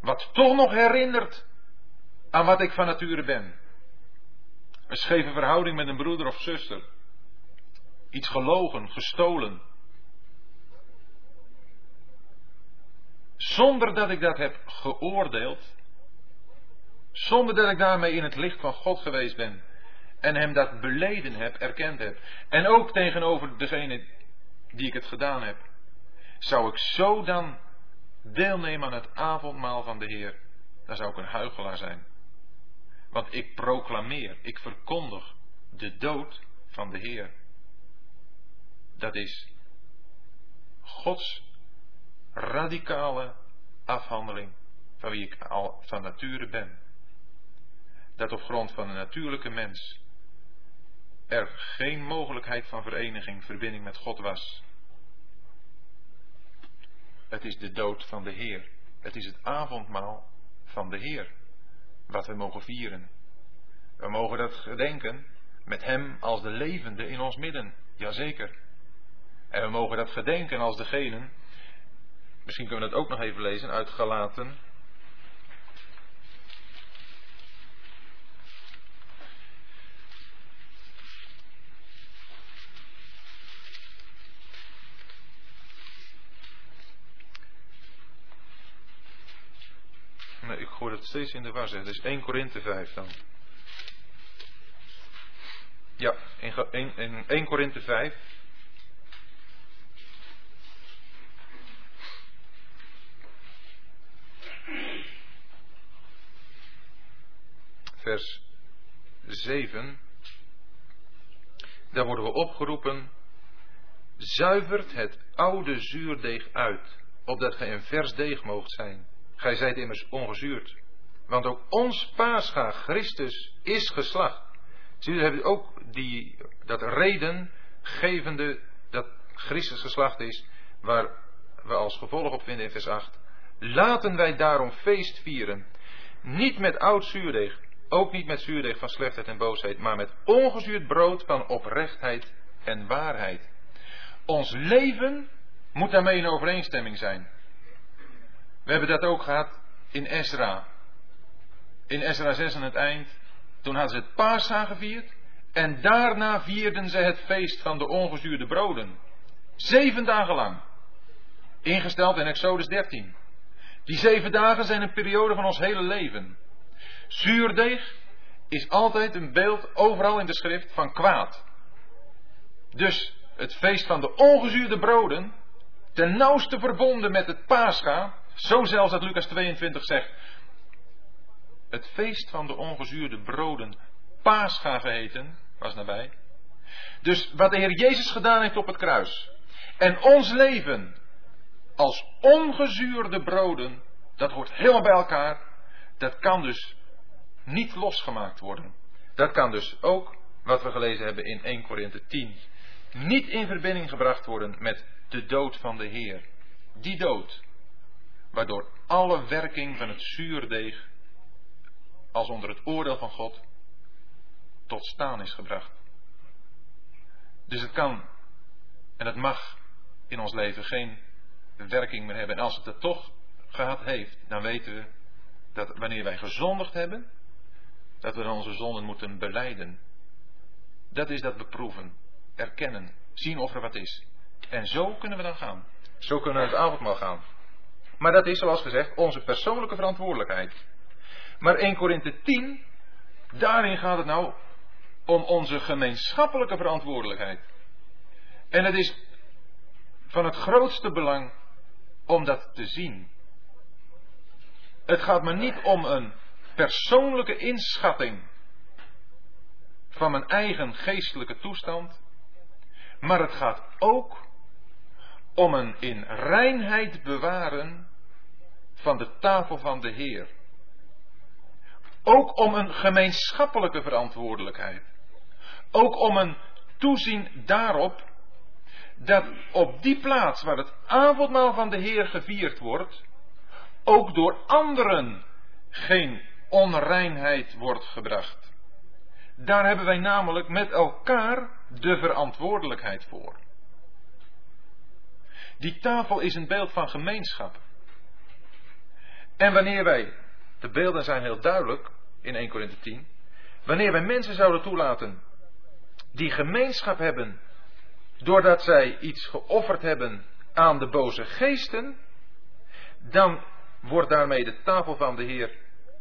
wat toch nog herinnert aan wat ik van nature ben? Een scheve verhouding met een broeder of zuster. Iets gelogen, gestolen. Zonder dat ik dat heb geoordeeld. Zonder dat ik daarmee in het licht van God geweest ben. En hem dat beleden heb, erkend heb. En ook tegenover degene die ik het gedaan heb. Zou ik zo dan deelnemen aan het avondmaal van de Heer. Dan zou ik een huigelaar zijn. Want ik proclameer, ik verkondig de dood van de Heer. Dat is Gods radicale afhandeling van wie ik al van nature ben. Dat op grond van een natuurlijke mens er geen mogelijkheid van vereniging, verbinding met God was. Het is de dood van de Heer. Het is het avondmaal van de Heer wat we mogen vieren. We mogen dat gedenken met Hem als de levende in ons midden, jazeker. En we mogen dat gedenken als degene, misschien kunnen we dat ook nog even lezen uit Galaten. Nee, ik gooi dat steeds in de war. Is 1 Korinthe 5 dan. Ja, in, in 1 Korinthe 5. Vers 7. Daar worden we opgeroepen. Zuivert het oude zuurdeeg uit, opdat gij een vers deeg moogt zijn. Gij zijt immers ongezuurd. Want ook ons paascha Christus is geslacht. Zie je, hebben ook die, dat redengevende, dat Christus geslacht is, waar we als gevolg op vinden in vers 8. Laten wij daarom feest vieren. Niet met oud zuurdeeg, ook niet met zuurdeeg van slechtheid en boosheid, maar met ongezuurd brood van oprechtheid en waarheid. Ons leven moet daarmee in overeenstemming zijn. We hebben dat ook gehad in Ezra. In Ezra 6 aan het eind. Toen hadden ze het Pascha gevierd. En daarna vierden ze het feest van de ongezuurde broden. Zeven dagen lang. Ingesteld in Exodus 13. Die zeven dagen zijn een periode van ons hele leven. Zuurdeeg is altijd een beeld overal in de schrift van kwaad. Dus het feest van de ongezuurde broden, ten nauwste verbonden met het Pascha, zo zelfs dat Lucas 22 zegt, het feest van de ongezuurde broden, Pascha geheten, was nabij. Dus wat de Heer Jezus gedaan heeft op het kruis, en ons leven als ongezuurde broden, dat hoort helemaal bij elkaar. Dat kan dus niet losgemaakt worden. Dat kan dus ook, wat we gelezen hebben in 1 Korinthe 10, niet in verbinding gebracht worden met de dood van de Heer. Die dood, waardoor alle werking van het zuurdeeg, als onder het oordeel van God, tot staan is gebracht. Dus het kan en het mag in ons leven geen werking meer hebben. En als het er toch gehad heeft, dan weten we dat wanneer wij gezondigd hebben, dat we onze zonden moeten beleiden. Dat is dat beproeven, erkennen, zien of er wat is. En zo kunnen we dan gaan. Zo kunnen we het avondmaal gaan. Maar dat is, zoals gezegd, onze persoonlijke verantwoordelijkheid. Maar 1 Korinthe 10, daarin gaat het nou om onze gemeenschappelijke verantwoordelijkheid. En het is van het grootste belang om dat te zien. Het gaat me niet om een persoonlijke inschatting van mijn eigen geestelijke toestand, maar het gaat ook om een in reinheid bewaren van de tafel van de Heer. Ook om een gemeenschappelijke verantwoordelijkheid. Ook om een toezien daarop dat op die plaats waar het avondmaal van de Heer gevierd wordt, ook door anderen geen onreinheid wordt gebracht. Daar hebben wij namelijk met elkaar de verantwoordelijkheid voor. Die tafel is een beeld van gemeenschap. En wanneer wij, de beelden zijn heel duidelijk in 1 Korinthe 10, wanneer wij mensen zouden toelaten die gemeenschap hebben doordat zij iets geofferd hebben aan de boze geesten, dan wordt daarmee de tafel van de Heer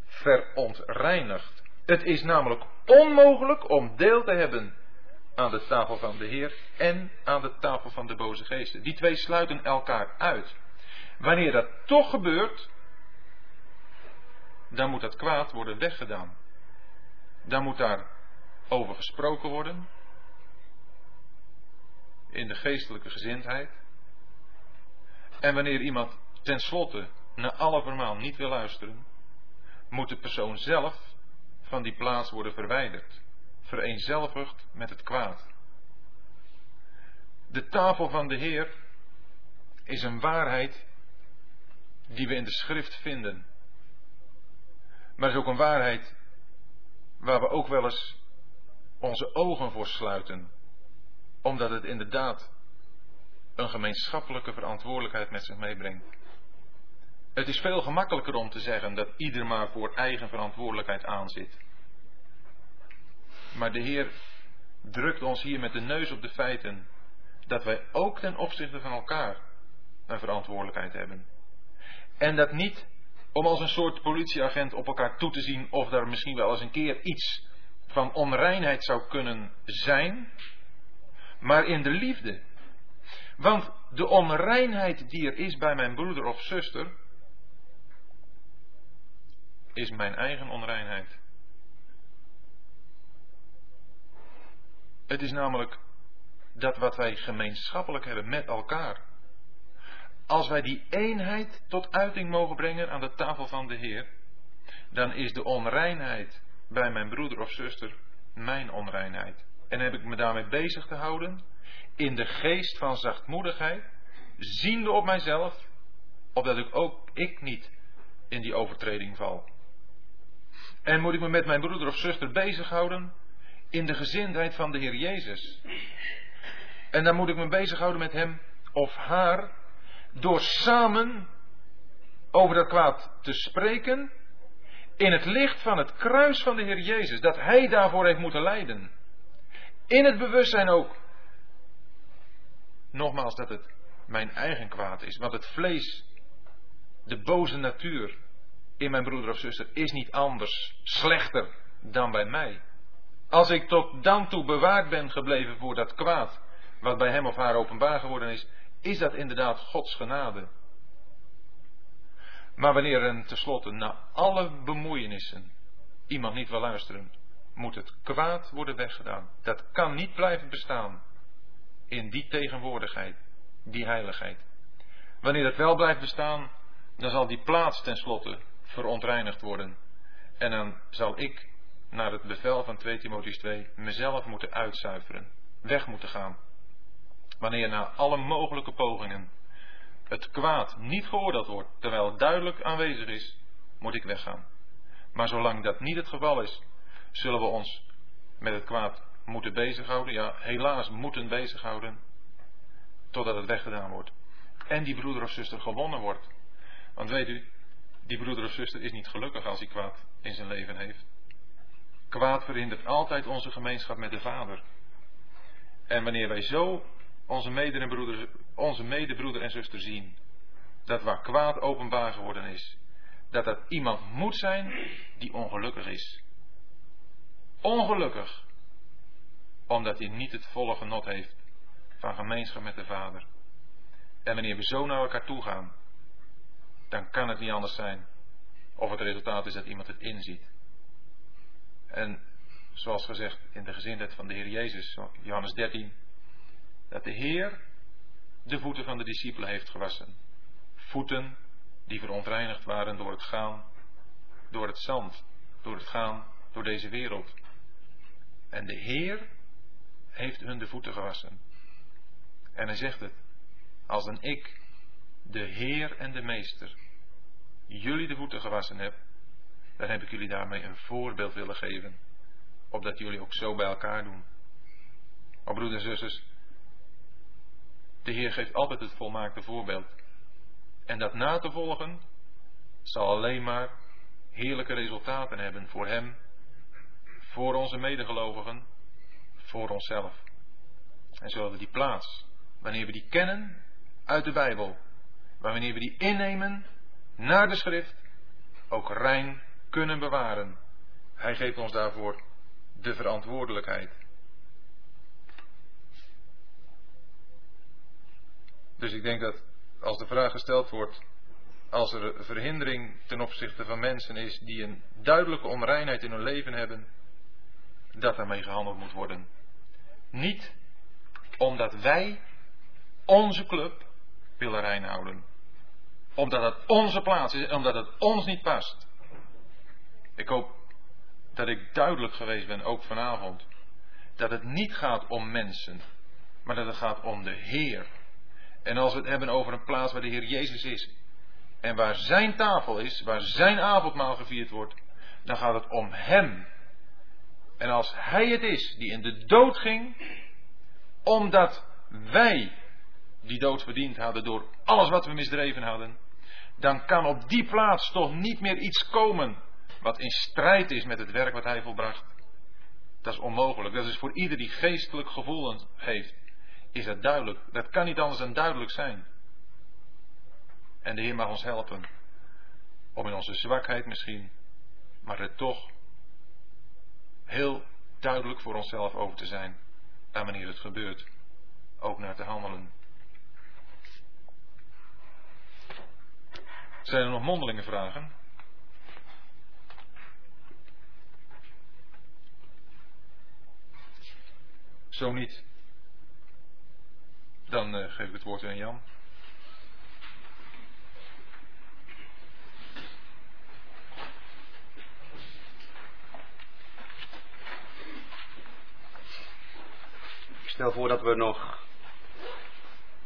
verontreinigd. Het is namelijk onmogelijk om deel te hebben aan de tafel van de Heer en aan de tafel van de boze geesten. Die twee sluiten elkaar uit. Wanneer dat toch gebeurt, dan moet dat kwaad worden weggedaan. Dan moet daar over gesproken worden in de geestelijke gezindheid. En wanneer iemand tenslotte naar alle vermaal niet wil luisteren, moet de persoon zelf van die plaats worden verwijderd, vereenzelvigd met het kwaad. De tafel van de Heer is een waarheid die we in de schrift vinden. Maar het is ook een waarheid waar we ook wel eens onze ogen voor sluiten omdat het inderdaad een gemeenschappelijke verantwoordelijkheid met zich meebrengt. Het is veel gemakkelijker om te zeggen dat ieder maar voor eigen verantwoordelijkheid aanzit. Maar de Heer drukt ons hier met de neus op de feiten dat wij ook ten opzichte van elkaar een verantwoordelijkheid hebben. En dat niet om als een soort politieagent op elkaar toe te zien of er misschien wel eens een keer iets van onreinheid zou kunnen zijn, maar in de liefde. Want de onreinheid die er is bij mijn broeder of zuster, is mijn eigen onreinheid. Het is namelijk dat wat wij gemeenschappelijk hebben met elkaar. Als wij die eenheid tot uiting mogen brengen aan de tafel van de Heer, dan is de onreinheid bij mijn broeder of zuster mijn onreinheid. En heb ik me daarmee bezig te houden in de geest van zachtmoedigheid, ziende op mijzelf, opdat ik ook ik niet in die overtreding val. En moet ik me met mijn broeder of zuster bezighouden in de gezindheid van de Heer Jezus. En dan moet ik me bezighouden met hem of haar door samen over dat kwaad te spreken in het licht van het kruis van de Heer Jezus, dat Hij daarvoor heeft moeten lijden. In het bewustzijn ook, nogmaals, dat het mijn eigen kwaad is, want het vlees, de boze natuur in mijn broeder of zuster is niet anders, slechter dan bij mij. Als ik tot dan toe bewaard ben gebleven voor dat kwaad, wat bij hem of haar openbaar geworden is, is dat inderdaad Gods genade. Maar wanneer er tenslotte na alle bemoeienissen iemand niet wil luisteren, moet het kwaad worden weggedaan. Dat kan niet blijven bestaan in die tegenwoordigheid, die heiligheid. Wanneer het wel blijft bestaan, dan zal die plaats tenslotte verontreinigd worden. En dan zal ik, naar het bevel van 2 Timotheus 2, mezelf moeten uitzuiveren, weg moeten gaan. Wanneer na alle mogelijke pogingen het kwaad niet geoordeeld wordt, terwijl het duidelijk aanwezig is, moet ik weggaan. Maar zolang dat niet het geval is, zullen we ons met het kwaad moeten bezighouden. Ja, helaas moeten bezighouden. Totdat het weggedaan wordt. En die broeder of zuster gewonnen wordt. Want weet u, die broeder of zuster is niet gelukkig als hij kwaad in zijn leven heeft. Kwaad verhindert altijd onze gemeenschap met de Vader. En wanneer wij zo onze, mede onze medebroeder en zuster zien, dat waar kwaad openbaar geworden is, dat dat iemand moet zijn die ongelukkig is. Ongelukkig, omdat hij niet het volle genot heeft van gemeenschap met de Vader. En wanneer we zo naar elkaar toe gaan, dan kan het niet anders zijn of het resultaat is dat iemand het inziet. En zoals gezegd in de gezindheid van de Heer Jezus, Johannes 13, dat de Heer de voeten van de discipelen heeft gewassen. Voeten die verontreinigd waren door het gaan, door het zand, door het gaan, door deze wereld. En de Heer heeft hun de voeten gewassen. En hij zegt het, als een ik, de Heer en de Meester, jullie de voeten gewassen heb, dan heb ik jullie daarmee een voorbeeld willen geven, opdat jullie ook zo bij elkaar doen. Maar broeders en zusters, de Heer geeft altijd het volmaakte voorbeeld. En dat na te volgen zal alleen maar heerlijke resultaten hebben voor Hem, voor onze medegelovigen, voor onszelf. En zullen we die plaats, wanneer we die kennen uit de Bijbel, wanneer we die innemen naar de schrift, ook rein kunnen bewaren. Hij geeft ons daarvoor de verantwoordelijkheid. Dus ik denk dat als de vraag gesteld wordt, als er verhindering ten opzichte van mensen is die een duidelijke onreinheid in hun leven hebben, dat daarmee gehandeld moet worden. Niet omdat wij onze club willen reinhouden. Omdat het onze plaats is en omdat het ons niet past. Ik hoop dat ik duidelijk geweest ben, ook vanavond. Dat het niet gaat om mensen, maar dat het gaat om de Heer en als we het hebben over een plaats waar de Heer Jezus is. En waar zijn tafel is, waar zijn avondmaal gevierd wordt. Dan gaat het om Hem. En als Hij het is die in de dood ging. Omdat wij die dood verdiend hadden door alles wat we misdreven hadden. Dan kan op die plaats toch niet meer iets komen wat in strijd is met het werk wat Hij volbracht. Dat is onmogelijk. Dat is voor ieder die geestelijk gevoelens heeft is dat duidelijk. Dat kan niet anders dan duidelijk zijn. En de Heer mag ons helpen. Om in onze zwakheid misschien, maar er toch heel duidelijk voor onszelf over te zijn. En wanneer het gebeurt, ook naar te handelen. Zijn er nog mondelinge vragen? Zo niet. Dan uh, geef ik het woord aan Jan. stel voor dat we nog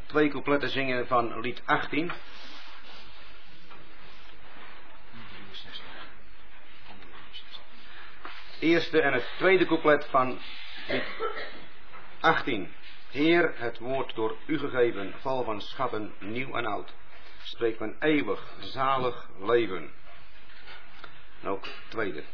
twee coupletten zingen van lied 18. Eerste en het tweede couplet van lied 18. Heer, het woord door u gegeven, val van schatten, nieuw en oud. Spreek mijn eeuwig, zalig leven. En ook tweede.